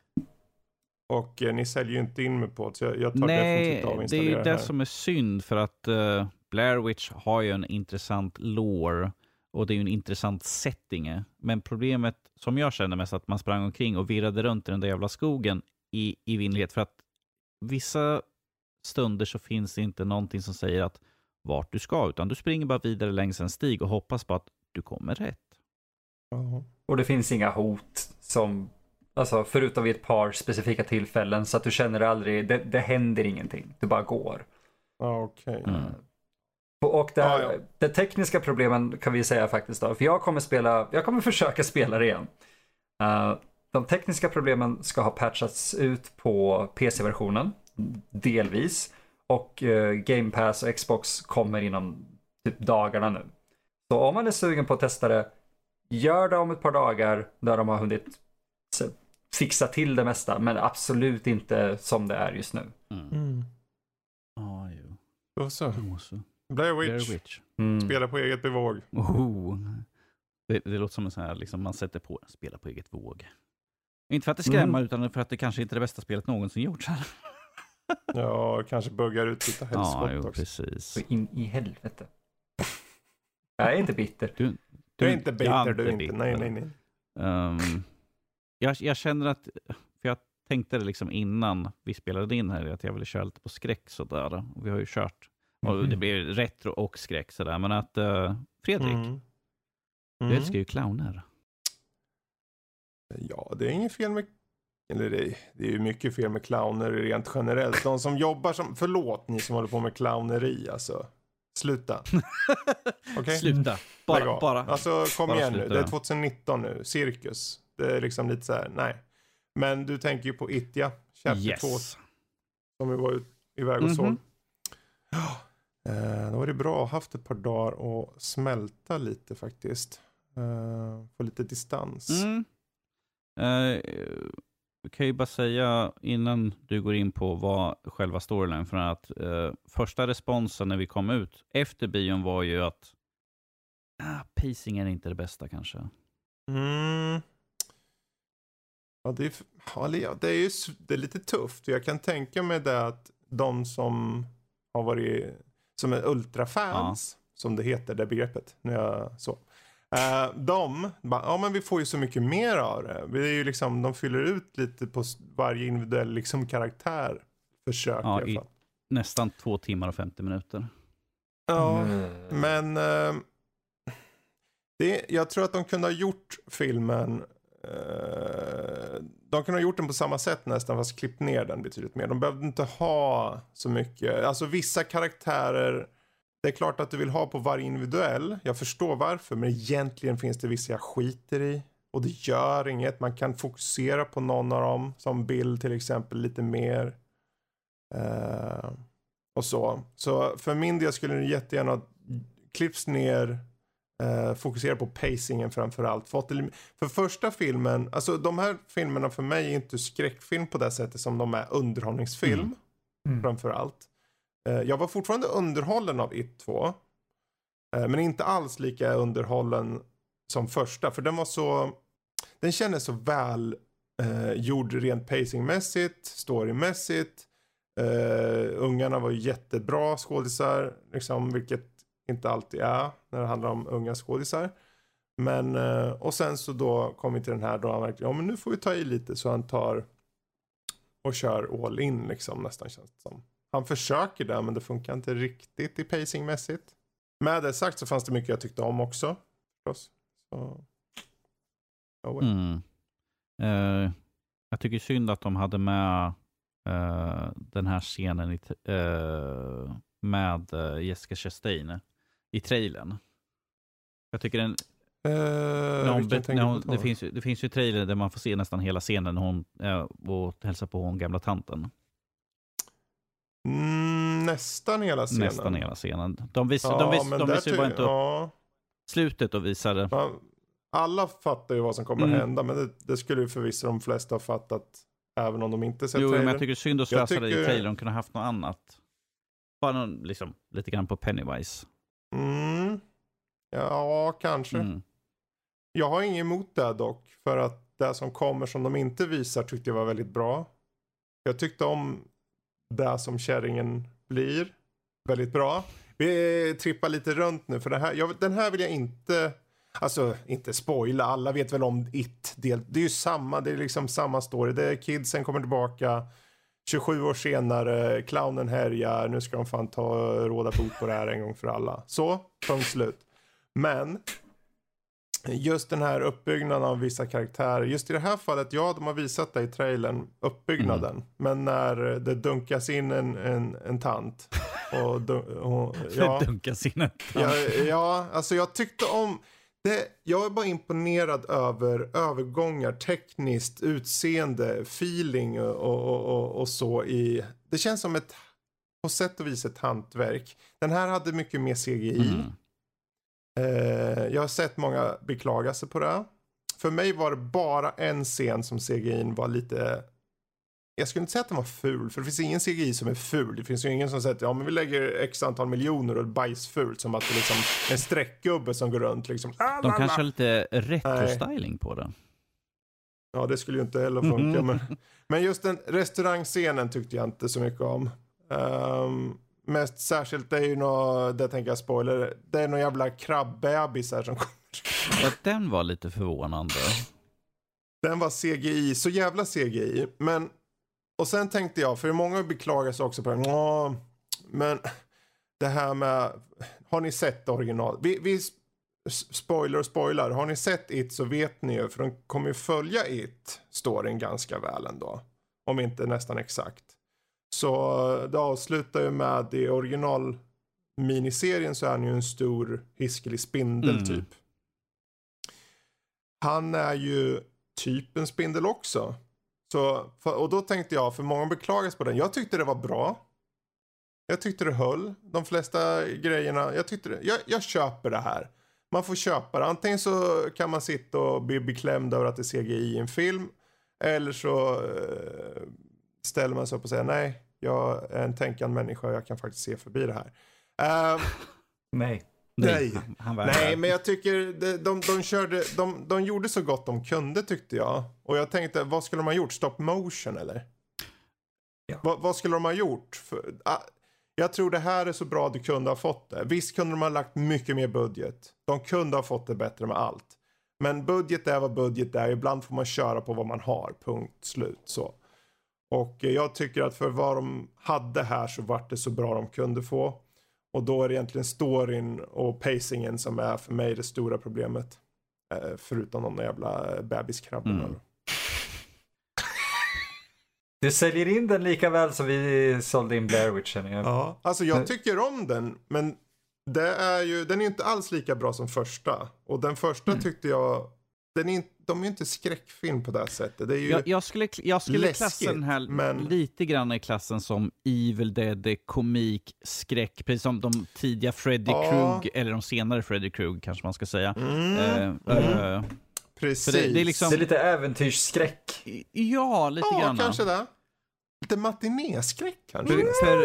Och eh, ni säljer ju inte in mig på det, så jag, jag tar Nej, definitivt av installera det är ju det här. som är synd för att uh, Blair Witch har ju en intressant lore och det är ju en intressant setting. Men problemet som jag känner mest att man sprang omkring och virrade runt i den där jävla skogen i, i vindlighet för att vissa stunder så finns det inte någonting som säger att vart du ska, utan du springer bara vidare längs en stig och hoppas på att du kommer rätt. Och det finns inga hot som, alltså förutom vid ett par specifika tillfällen så att du känner aldrig, det, det händer ingenting, du bara går. Okej. Okay. Mm. Och det, ah, ja. det, tekniska problemen kan vi säga faktiskt då, för jag kommer spela, jag kommer försöka spela det igen. Uh, de tekniska problemen ska ha patchats ut på PC-versionen, delvis. Och uh, Game Pass och Xbox kommer inom typ dagarna nu. Så om man är sugen på att testa det, gör det om ett par dagar när de har hunnit fixa till det mesta, men absolut inte som det är just nu. Mm. Mm. Ah, jo. Då så. Blair Witch. Blair Witch. Mm. Spela på eget bevåg. Oh. Det, det, låter som en sån här, liksom, man sätter på, spela på eget våg. Inte för att det skrämmer, mm. utan för att det kanske inte är det bästa spelet någonsin gjorts. Ja, kanske buggar ut lite helskott ja, också. precis. In i helvete. Jag är inte bitter. Du, du, du är inte bitter, du är inte. Bitter. Nej, nej, nej. Um, jag, jag, känner att, för jag tänkte det liksom innan vi spelade in här, att jag ville köra lite på skräck sådär. Och vi har ju kört och det mm. blir retro och skräck sådär. Men att uh, Fredrik, mm. Mm. du älskar ju clowner. Ja, det är inget fel med eller det, det är ju mycket fel med clowner rent generellt. De som jobbar som, förlåt ni som håller på med clowneri alltså. Sluta. Okay? Sluta. Bara, bara. Alltså kom bara igen sluta. nu, det är 2019 nu, cirkus. Det är liksom lite så här, nej. Men du tänker ju på Itja, Chapter yes. 2. Som vi var iväg och mm -hmm. såg. Eh, då var det bra att haft ett par dagar och smälta lite faktiskt. Eh, få lite distans. Mm. Eh, kan ju bara säga innan du går in på vad själva storylinen för att eh, första responsen när vi kom ut efter bion var ju att ah, pacing är inte det bästa kanske. Mm. Ja, det är, ja, det är ju det är lite tufft. Jag kan tänka mig det att de som har varit som är ultrafans, ja. som det heter, det begreppet. När jag, så. Uh, de, ja men vi får ju så mycket mer av det. Vi är ju liksom, de fyller ut lite på varje individuell liksom, karaktär. Försök ja, i, i nästan två timmar och 50 minuter. Ja, mm. men uh, det, jag tror att de kunde ha gjort filmen Eh, de kunde ha gjort den på samma sätt nästan fast klippt ner den betydligt mer. De behövde inte ha så mycket, alltså vissa karaktärer det är klart att du vill ha på varje individuell. Jag förstår varför, men egentligen finns det vissa jag skiter i. Och det gör inget. Man kan fokusera på någon av dem. Som Bill till exempel lite mer. Uh, och så. Så för min del skulle det jättegärna klipps ner Uh, fokuserar på pacingen framförallt. För, för första filmen, alltså de här filmerna för mig är inte skräckfilm på det sättet som de är underhållningsfilm. Mm. Mm. Framförallt. Uh, jag var fortfarande underhållen av It 2. Uh, eh, men inte alls lika underhållen som första. För den var så, den kändes så väl uh, gjord rent pacingmässigt, storymässigt. Uh, ungarna var jättebra skådisar, liksom, vilket inte alltid är när det handlar om unga skådisar. Men, eh, och sen så då kom vi till den här då han verkligen, ja men nu får vi ta i lite så han tar och kör all in liksom nästan känns det som. Han försöker det men det funkar inte riktigt i pacingmässigt. med det sagt så fanns det mycket jag tyckte om också. Förstås. Så. Oh, well. Mm. Eh, jag tycker synd att de hade med eh, den här scenen i, eh, med eh, Jessica Chastain i trailern. Jag tycker den, Eh, när hon, när hon, det, finns, det finns ju trailer där man får se nästan hela scenen när hon eh, och hälsar på hon gamla tanten. Mm, nästan hela scenen. Nästan hela scenen. De, vis, Ja, de, vis, men de där visade ju bara inte upp ja, slutet och visade. man, Alla fattar ju vad som kommer Mm. hända, men det, det skulle ju förvisso de flesta ha fattat. Även om de inte sett Jo, men trailern. jag tycker synd att slösa det i tycker- trailern. De kunde ha haft något annat. Bara någon, liksom, lite grann på Pennywise. Mm. Ja, kanske. Mm. Jag har inget emot det dock. För att det som kommer som de inte visar tyckte jag var väldigt bra. Jag tyckte om det som kärringen blir. Väldigt bra. Vi trippar lite runt nu för det här, jag, den här vill jag inte, alltså inte spoila, alla vet väl om It. Del, det är ju samma, det är liksom samma story. Det är kidsen kommer tillbaka, 27 år senare, clownen härjar, nu ska de fan ta råda bot på det här en gång för alla. Så, punkt slut. Men just den här uppbyggnaden av vissa karaktärer. Just i det här fallet, ja de har visat det i trailern, uppbyggnaden. Mm. Men när det dunkas in en, en, en tant. Och, dun- och, ja, Dunkas in en ja, ja, alltså jag tyckte om det, jag är bara imponerad över övergångar, tekniskt, utseende, feeling och, och, och, och så i, det känns som ett, på sätt och vis ett hantverk. Den här hade mycket mer CGI. Mm. Eh, jag har sett många beklaga sig på det. För mig var det bara en scen som CGI var lite... Jag skulle inte säga att den var ful, för det finns ingen CGI som är ful. Det finns ju ingen som säger att ja, men vi lägger x antal miljoner och bajsfult. Som att det är liksom en streckgubbe som går runt liksom. Ah, De kanske har lite retro-styling på det. Ja, det skulle ju inte heller funka. men, men just den restaurangscenen tyckte jag inte så mycket om. Um, mest särskilt det är ju något, det tänker jag spoiler, det är någon jävla krabbbebisar som kommer. Ja, den var lite förvånande. Den var CGI, så jävla CGI. Men, och sen tänkte jag, för många beklagar sig också på det. "Nå, men det här med, har ni sett original? Vi, vi spoiler och spoilar. Har ni sett It så vet ni ju, för de kommer ju följa It, storyn ganska väl ändå. Om inte nästan exakt. Så det avslutar ju med, i original miniserien så är han ju en stor hiskelig spindel Mm. typ. Han är ju typ en spindel också. Så, och då tänkte jag, för många beklagas på den. Jag tyckte det var bra. Jag tyckte det höll. De flesta grejerna, jag tyckte det, jag, jag köper det här. Man får köpa det. Antingen så kan man sitta och bli beklämd över att det är CGI i en film. Eller så eh, ställer man sig upp och säger nej, jag är en tänkande människa och jag kan faktiskt se förbi det här. Eh, Nej. Nej. var Nej, men jag tycker de, de, de, körde, de, de gjorde så gott de kunde tyckte jag. Och jag tänkte, vad skulle de ha gjort? Stop motion eller? Ja. Vad, vad skulle de ha gjort? För, ah, jag tror det här är så bra du kunde ha fått det. Visst kunde de ha lagt mycket mer budget. De kunde ha fått det bättre med allt. Men budget är vad budget är. Ibland får man köra på vad man har. Punkt slut så. Och jag tycker att för vad de hade här så vart det så bra de kunde få. Och då är det egentligen storyn och pacingen som är för mig det stora problemet. Eh, förutom de jävla bebiskrabborna. Mm. Du säljer in den lika väl som vi sålde in Blair Witch känner jag. Ja, alltså jag tycker om den. Men det är ju, den är inte alls lika bra som första. Och den första Mm. tyckte jag, den är, inte- de är inte skräckfilm på det här sättet. Det är ju, Jag, jag skulle, jag skulle läskigt, klassa den här men- lite grann i klassen som Evil Dead, komik, skräck, precis som de tidiga Freddy Ja. Krug, eller de senare Freddy Krug kanske man ska säga. mm, Eh, mm. eh, precis. för det- det är liksom- Det är lite äventyrsskräck. ja, lite ja, grann. kanske det. Lite matinéskräck kanske. För, för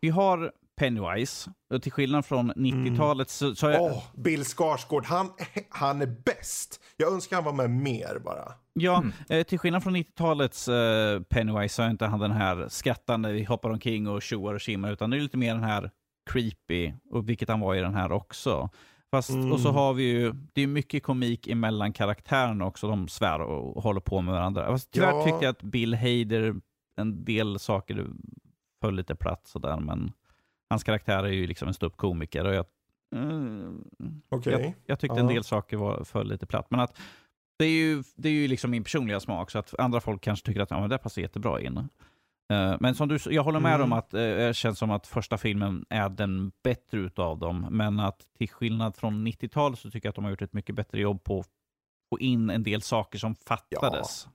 vi har Pennywise, och till skillnad från 90-talet så, så har jag, Åh, Bill Skarsgård, han, han är bäst. Jag önskar han var med mer bara. Ja, Mm. eh, till skillnad från 90-talets eh, Pennywise så är inte han den här skrattande, vi hoppar omkring och tjoar och tjimmar, utan det är lite mer den här creepy, och vilket han var i den här också. Fast, Mm. Och så har vi ju, det är mycket komik emellan karaktärerna också, de svär och håller på med varandra. Fast tyvärr Ja. tyckte jag att Bill Hader, en del saker föll lite platt sådär, men hans karaktär är ju liksom en ståuppkomiker och jag Mm, Okej. jag, jag tyckte en del saker var för lite platt. Men att det är ju, det är ju liksom min personliga smak, så att andra folk kanske tycker att ja, men det passar jättebra in. Eh, Men som du, jag håller med Mm. om att eh, det känns som att första filmen är den bättre utav dem. Men att till skillnad från 90-talet så tycker jag att de har gjort ett mycket bättre jobb på att få in en del saker som fattades.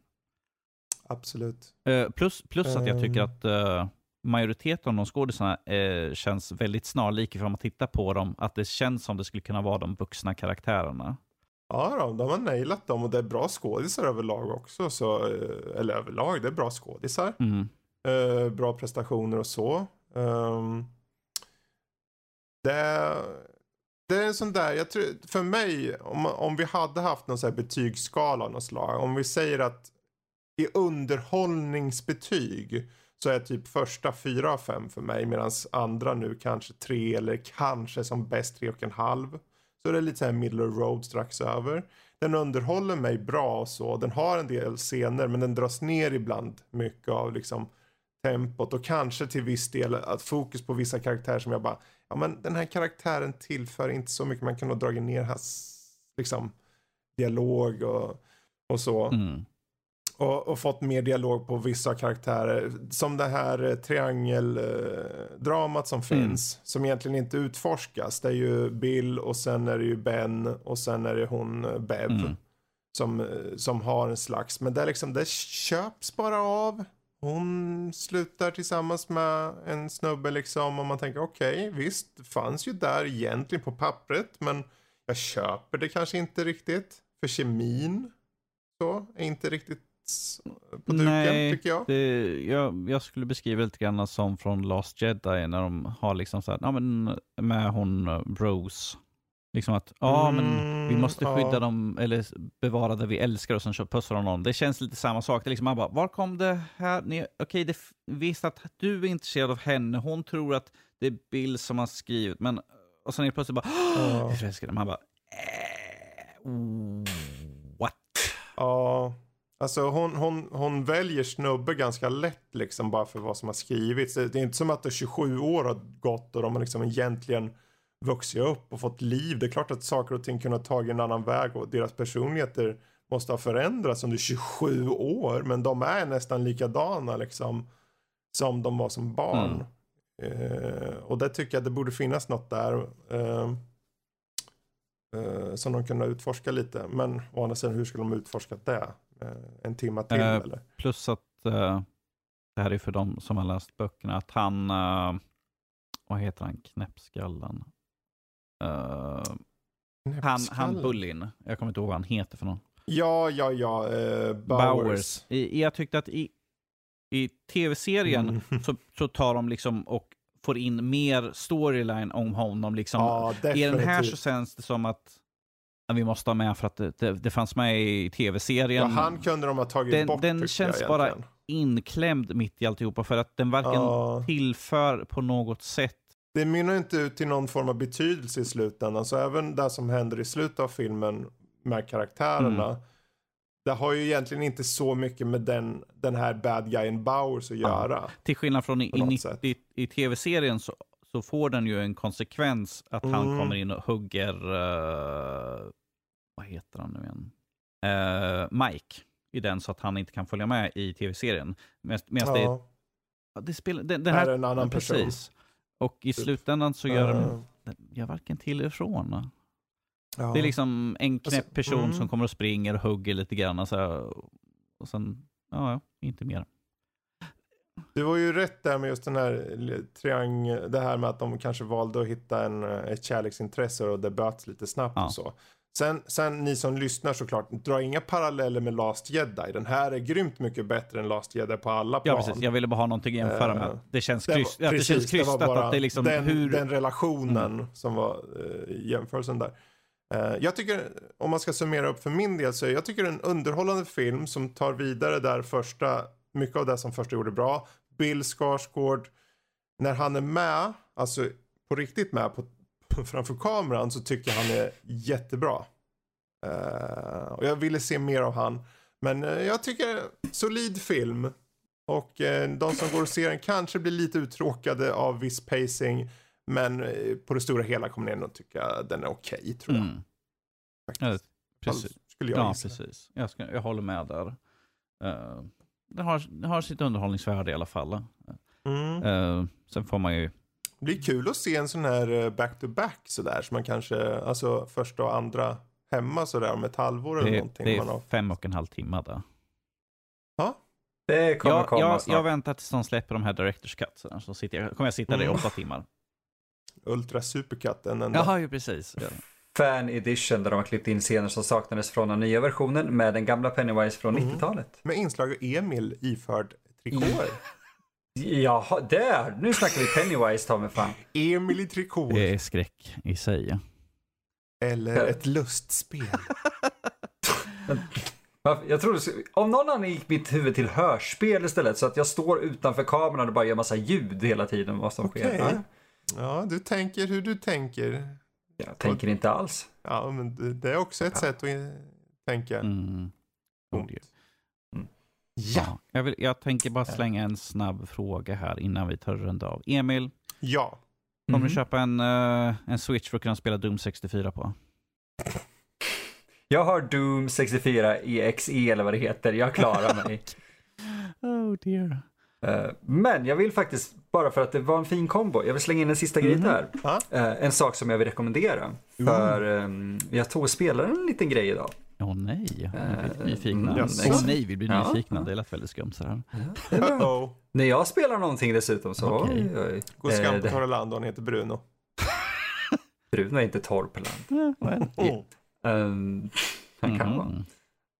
Absolut. Eh, plus plus att jag tycker Ehm. att majoriteten av de skådisarna eh, känns väldigt snarlika ifall man tittar på dem. Att det känns som det skulle kunna vara de vuxna karaktärerna. Ja, då, de har nailat dem och det är bra skådisar överlag också. Så, eller överlag, det är bra skådisar. Mm. Eh, bra prestationer och så. Um, det, det är en sån där, jag tror, för mig, om, om vi hade haft någon sån här betygsskala av något slag. Om vi säger att i underhållningsbetyg så är typ första fyra av fem för mig medan andra nu kanske tre eller kanske som bäst tre och en halv. Så det är lite så här middle of road strax över. Den underhåller mig bra och så. Den har en del scener men den dras ner ibland mycket av liksom tempot och kanske till viss del att fokus på vissa karaktärer som jag bara, ja men den här karaktären tillför inte så mycket, man kan nog dragit ner hans liksom dialog och, och så. Mm. Och, och fått mer dialog på vissa karaktärer. Som det här eh, triangeldramat som Mm. finns. Som egentligen inte utforskas. Det är ju Bill och sen är det ju Ben och sen är det hon eh, Bev. Mm. Som, eh, som har en slags, men det, är liksom, det köps bara av. Hon slutar tillsammans med en snubbe liksom och man tänker okej visst, det fanns ju där egentligen på pappret men jag köper det kanske inte riktigt. För kemin så är inte riktigt på duken Nej, tycker jag. Det, jag, jag skulle beskriva lite grann som från Last Jedi när de har liksom så här, ja men med hon eh, Rose. Liksom att, ja men vi Mm, måste skydda ja. dem, eller bevara det vi älskar och sen pussar de någon. Det känns lite samma sak. Det är liksom, man bara, var kom det här? Ni- Okej, det visst att du är intresserad av henne. Hon tror att det är Bill som har skrivit, men och sen är det plötsligt bara, Ja. jag är förälskad. Man bara, eh, what? Ja, alltså hon, hon, hon väljer snubbe ganska lätt liksom bara för vad som har skrivits. Det det är inte som att det 27 år har gått och de har liksom egentligen vuxit upp och fått liv. Det är klart att saker och ting kunde ha tagit en annan väg och deras personligheter måste ha förändrats under 27 år. Men de är nästan likadana liksom som de var som barn. Eh, och det tycker jag det borde finnas något där. Eh, eh, som de kunde utforska lite. Men å andra sidan, hur skulle de utforskat det? Eh, en timma till Eh, eller? Plus att eh, det här är för de som har läst böckerna, att han, vad heter han, knäppskallen? Eh, han, han. Bullin, jag kommer inte ihåg vad han heter för någon. Ja, ja, ja. Eh, Bowers. I, jag tyckte att i, i tv-serien Mm. så, så tar de liksom och får in mer storyline om honom. Liksom. Ja, I den här så känns det som att ja, vi måste ha med för att det, det, det fanns med i Ja, tv-serien. han kunde de ha tagit Den- bort den känns jag, bara inklämd mitt i alltihopa för att den varken Ja. tillför på något sätt. Det mynnar inte ut till någon form av betydelse i slutändan. Så även det som händer i slutet av filmen med karaktärerna. Mm. Det har ju egentligen inte så mycket med den, den här bad guyen Bowers att göra. Till skillnad från i, i, något 90 sätt. i, tv-serien så, så får den ju en konsekvens att han Mm. kommer in och hugger, eh, vad heter han nu igen? Eh, Mike i den så att han inte kan följa med i tv-serien. Med, medan det, Ja, ja, det spelar, den, den här är en annan person. Och i Typ. slutändan så gör den, den gör varken till eller från. ja. Det är liksom en knäpp Alltså, person mm. som kommer och springer och hugger lite grann. Så här, och sen, ja, ja, inte mer. Du var ju rätt där med just den här triangel, det här med att de kanske valde att hitta en, eh, ett kärleksintresse och det böts lite snabbt Ja. och så. Sen, sen ni som lyssnar såklart, dra inga paralleller med Last Jedi. Den här är grymt mycket bättre än Last Jedi på alla Ja, plan. precis. Jag ville bara ha någonting att jämföra Eh, med. Det känns, Det kryst, ja, det precis, känns krystat bara att det är liksom den, hur... den relationen som var eh, jämförelsen där. Eh, jag tycker, om man ska summera upp för min del, så jag tycker det är en underhållande film som tar vidare där första, mycket av det som första gjorde bra. Bill Skarsgård, när han är med, alltså på riktigt med på, framför kameran så tycker jag han är jättebra. Eh, och jag ville se mer av han. Men eh, jag tycker solid film. Och eh, de som går och ser den kanske blir lite uttråkade av viss pacing. Men på det stora hela kommer ni nog tycka den är okej tror jag. Mm. Ja, precis. Skulle jag Ja, gissa. precis. Jag, ska, jag håller med där. Uh, det, har, har sitt underhållningsvärde i alla fall. Mm. Sen får man ju... Det blir kul att se en sån här eh, back-to-back sådär. Så man kanske, alltså första och andra hemma sådär om ett halvår eller Det, någonting. det man är har. fem och en halv timme där. Det kommer Jag, komma jag, snart. jag väntar tills de släpper de här Directors Cut. Så, så sitter jag, kommer jag sitta där i Mm. åtta timmar. Ultra Supercut, en enda. Jaha, ju precis. Ja. Fan edition där de har klippt in scener som saknades från den nya versionen med den gamla Pennywise från Mm. 90-talet. Med inslag av Emil iförd trikåer. Jaha, där! Nu snackar vi Pennywise ta mig fan. Emil i trikåer. Det är skräck i sig. Eller ett lustspel. Jag trodde, om någon annan gick mitt huvud till hörspel istället så att jag står utanför kameran och bara gör massa ljud hela tiden vad som Okej. sker. Ja, Ja, du tänker hur du tänker. jag tänker inte alls. Ja, men det- är också ett Ja. sätt att tänka. Mm. Tomt. Ja. Ja. Jag, vill, jag tänker bara slänga en snabb fråga här innan vi tar runda av. Emil, Ja. kommer Mhm. du köpa en, eh, en Switch för att kunna spela Doom 64 på? Jag har Doom 64 EXE eller vad det heter. Jag klarar mig. Oh dear. Eh, Men jag vill faktiskt, bara för att det var en fin kombo, jag vill slänga in en sista grej Mhm. där. Eh, En sak som jag vill rekommendera. För ehm, jag tog och spelade en liten grej idag. Åh nej, vi Eh, blir nyfikna. mm? Åh nej, vi blir Ja. nyfikna. Det lät väldigt skumt så här. Uh-oh. När jag spelar någonting dessutom så, Okej. oj, oj. Går skam Eh, på torra land och han heter Bruno. Bruno är inte torr på land. Oh. Um, han kan vara. Mhm.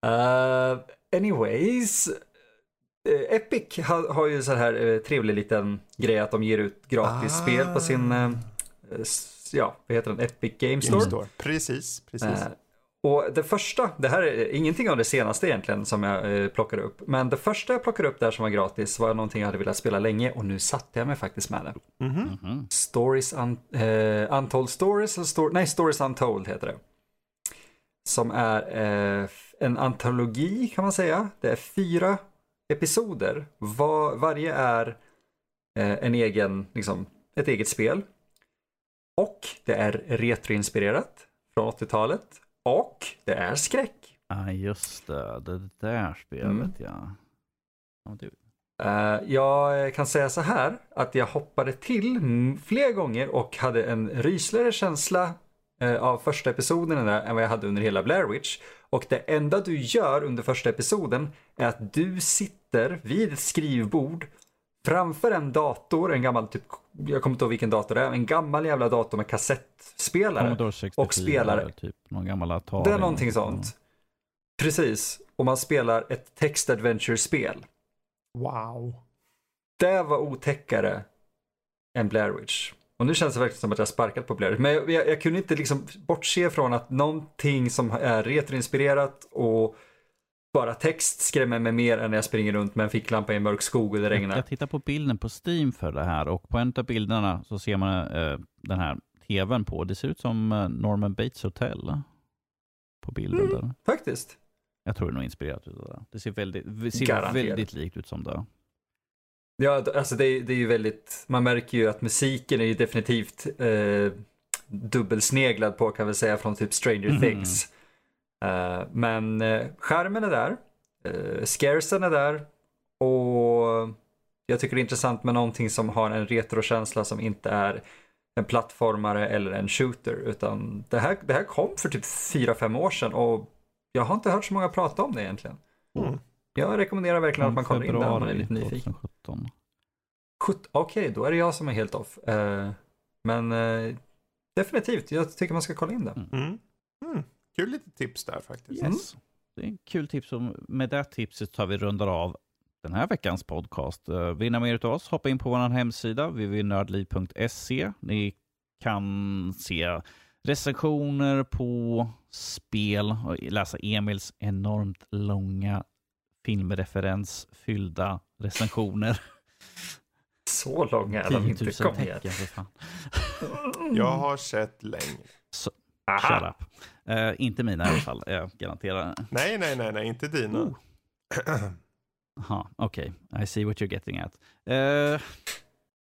Uh, anyways. eh, Epic har, har ju så här uh, trevlig liten grej att de ger ut gratis Ah. spel på sin, eh, s- ja, vad heter den, Epic Game Store. Game Store. Precis, precis. Och det första, det här är ingenting av det senaste egentligen som jag eh, plockade upp. Men det första jag plockade upp där som var gratis var någonting jag hade velat spela länge och nu satte jag mig faktiskt med det. Mhm. Mhm. Stories un, eh, Untold Stories, Stor- nej Stories Untold heter det. Som är eh, en antologi kan man säga. Det är fyra episoder. Var, varje är eh, en egen, liksom, ett eget spel. Och det är retroinspirerat från 80-talet. Och det är skräck. Ah, just det. Det där spelet Mm. ja. ja du. Eh, jag kan säga så här att jag hoppade till fler gånger och hade en rysligare känsla eh, av första episoden där än vad jag hade under hela Blair Witch. Och det enda du gör under första episoden är att du sitter vid ett skrivbord framför en dator, en gammal typ, jag kommer inte ihåg vilken dator det är, en gammal jävla dator med kassettspelare. Commodore 64. och spelare. Typ någon gammal Atari. Det är någonting sånt. Precis, och man spelar ett text adventure-spel. Wow. Det var otäckare än Blair Witch. Och nu känns det verkligen som att jag sparkat på Blair Witch. Men jag, jag, jag kunde inte liksom bortse från att någonting som är retroinspirerat och bara text skrämmer mig mer än när jag springer runt med en ficklampa i en mörk skog och det Jag, regnar. jag tittar på bilden på Steam för det här och på en av bilderna så ser man eh, den här tvn på. Det ser ut som eh, Norman Bates Hotel på bilden Mm. där. Faktiskt. Jag tror det är nog inspirerat utav det. Det ser väldigt, det ser Garanterat. väldigt likt ut som det. Ja, alltså det, är- det är ju väldigt, man märker ju att musiken är ju definitivt eh, dubbelsneglad på kan vi säga från typ Stranger Mhm. Things. Eh, men eh, skärmen är där, eh, scaresen är där och jag tycker det är intressant med någonting som har en retrokänsla som inte är en plattformare eller en shooter utan det här, det här kom för typ 4-5 år sedan och jag har inte hört så många prata om det egentligen. Mm. Jag rekommenderar verkligen att man kollar in det om man är lite nyfiken. 2017. Sjut- Okej, då är det jag som är helt off. Eh, men eh, definitivt, jag tycker man ska kolla in det. Mm. Mm. Kul lite tips där faktiskt. Yes. Det är en kul tips. Och med det tipset tar vi rundar av den här veckans podcast. Uh, vill ni mer av oss, hoppa in på vår hemsida www.nördliv.se. Ni kan se recensioner på spel och läsa Emils enormt långa filmreferensfyllda recensioner. Så långa är de 10 inte, 000 kom igen. Jag har sett längre. Shut Aha. up. Eh, inte mina i alla fall, jag garanterar. Nej, nej, nej, nej, inte dina. Oh. Jaha, okej. I see what you're getting at. Uh,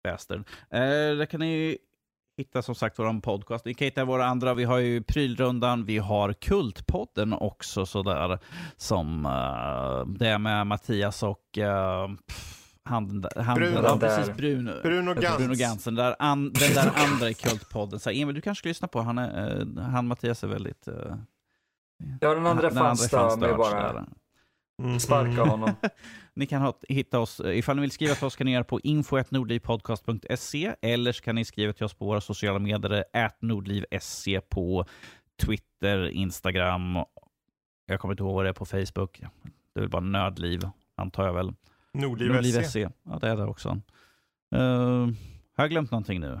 bastard. Uh, det kan ni hitta som sagt vår podcast. Ni kan hitta våra andra, vi har ju Prylrundan, vi har Kultpodden också sådär. Som uh, det är med Mattias och uh, han, han, Bruno. ja, precis, Bruno, Bruno Gantz. Bruno Gansen. Där an, den där andra i Kultpodden. Så här, Emil, du kanske ska lyssna på han, är, uh, han Mattias är väldigt... Uh, Ja, den andra fanns är fan där med bara. Mm. sparka honom. Ni kan ha, hitta oss, ifall ni vill skriva till oss kan ni göra på info.nordlivpodcast.se eller så kan ni skriva till oss på våra sociala medier, nordlivsc på Twitter, Instagram, jag kommer inte ihåg vad det är på Facebook. Det är väl bara Nördliv, antar jag väl. Nordliv Nordliv SC. SC, ja det är det också. Uh, har jag glömt någonting nu?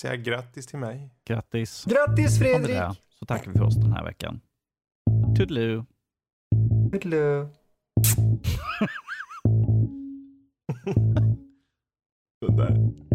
Säga grattis till mig. Grattis! Grattis Fredrik! det så tackar vi för oss den här veckan. Toodaloo! Toodaloo. Det där.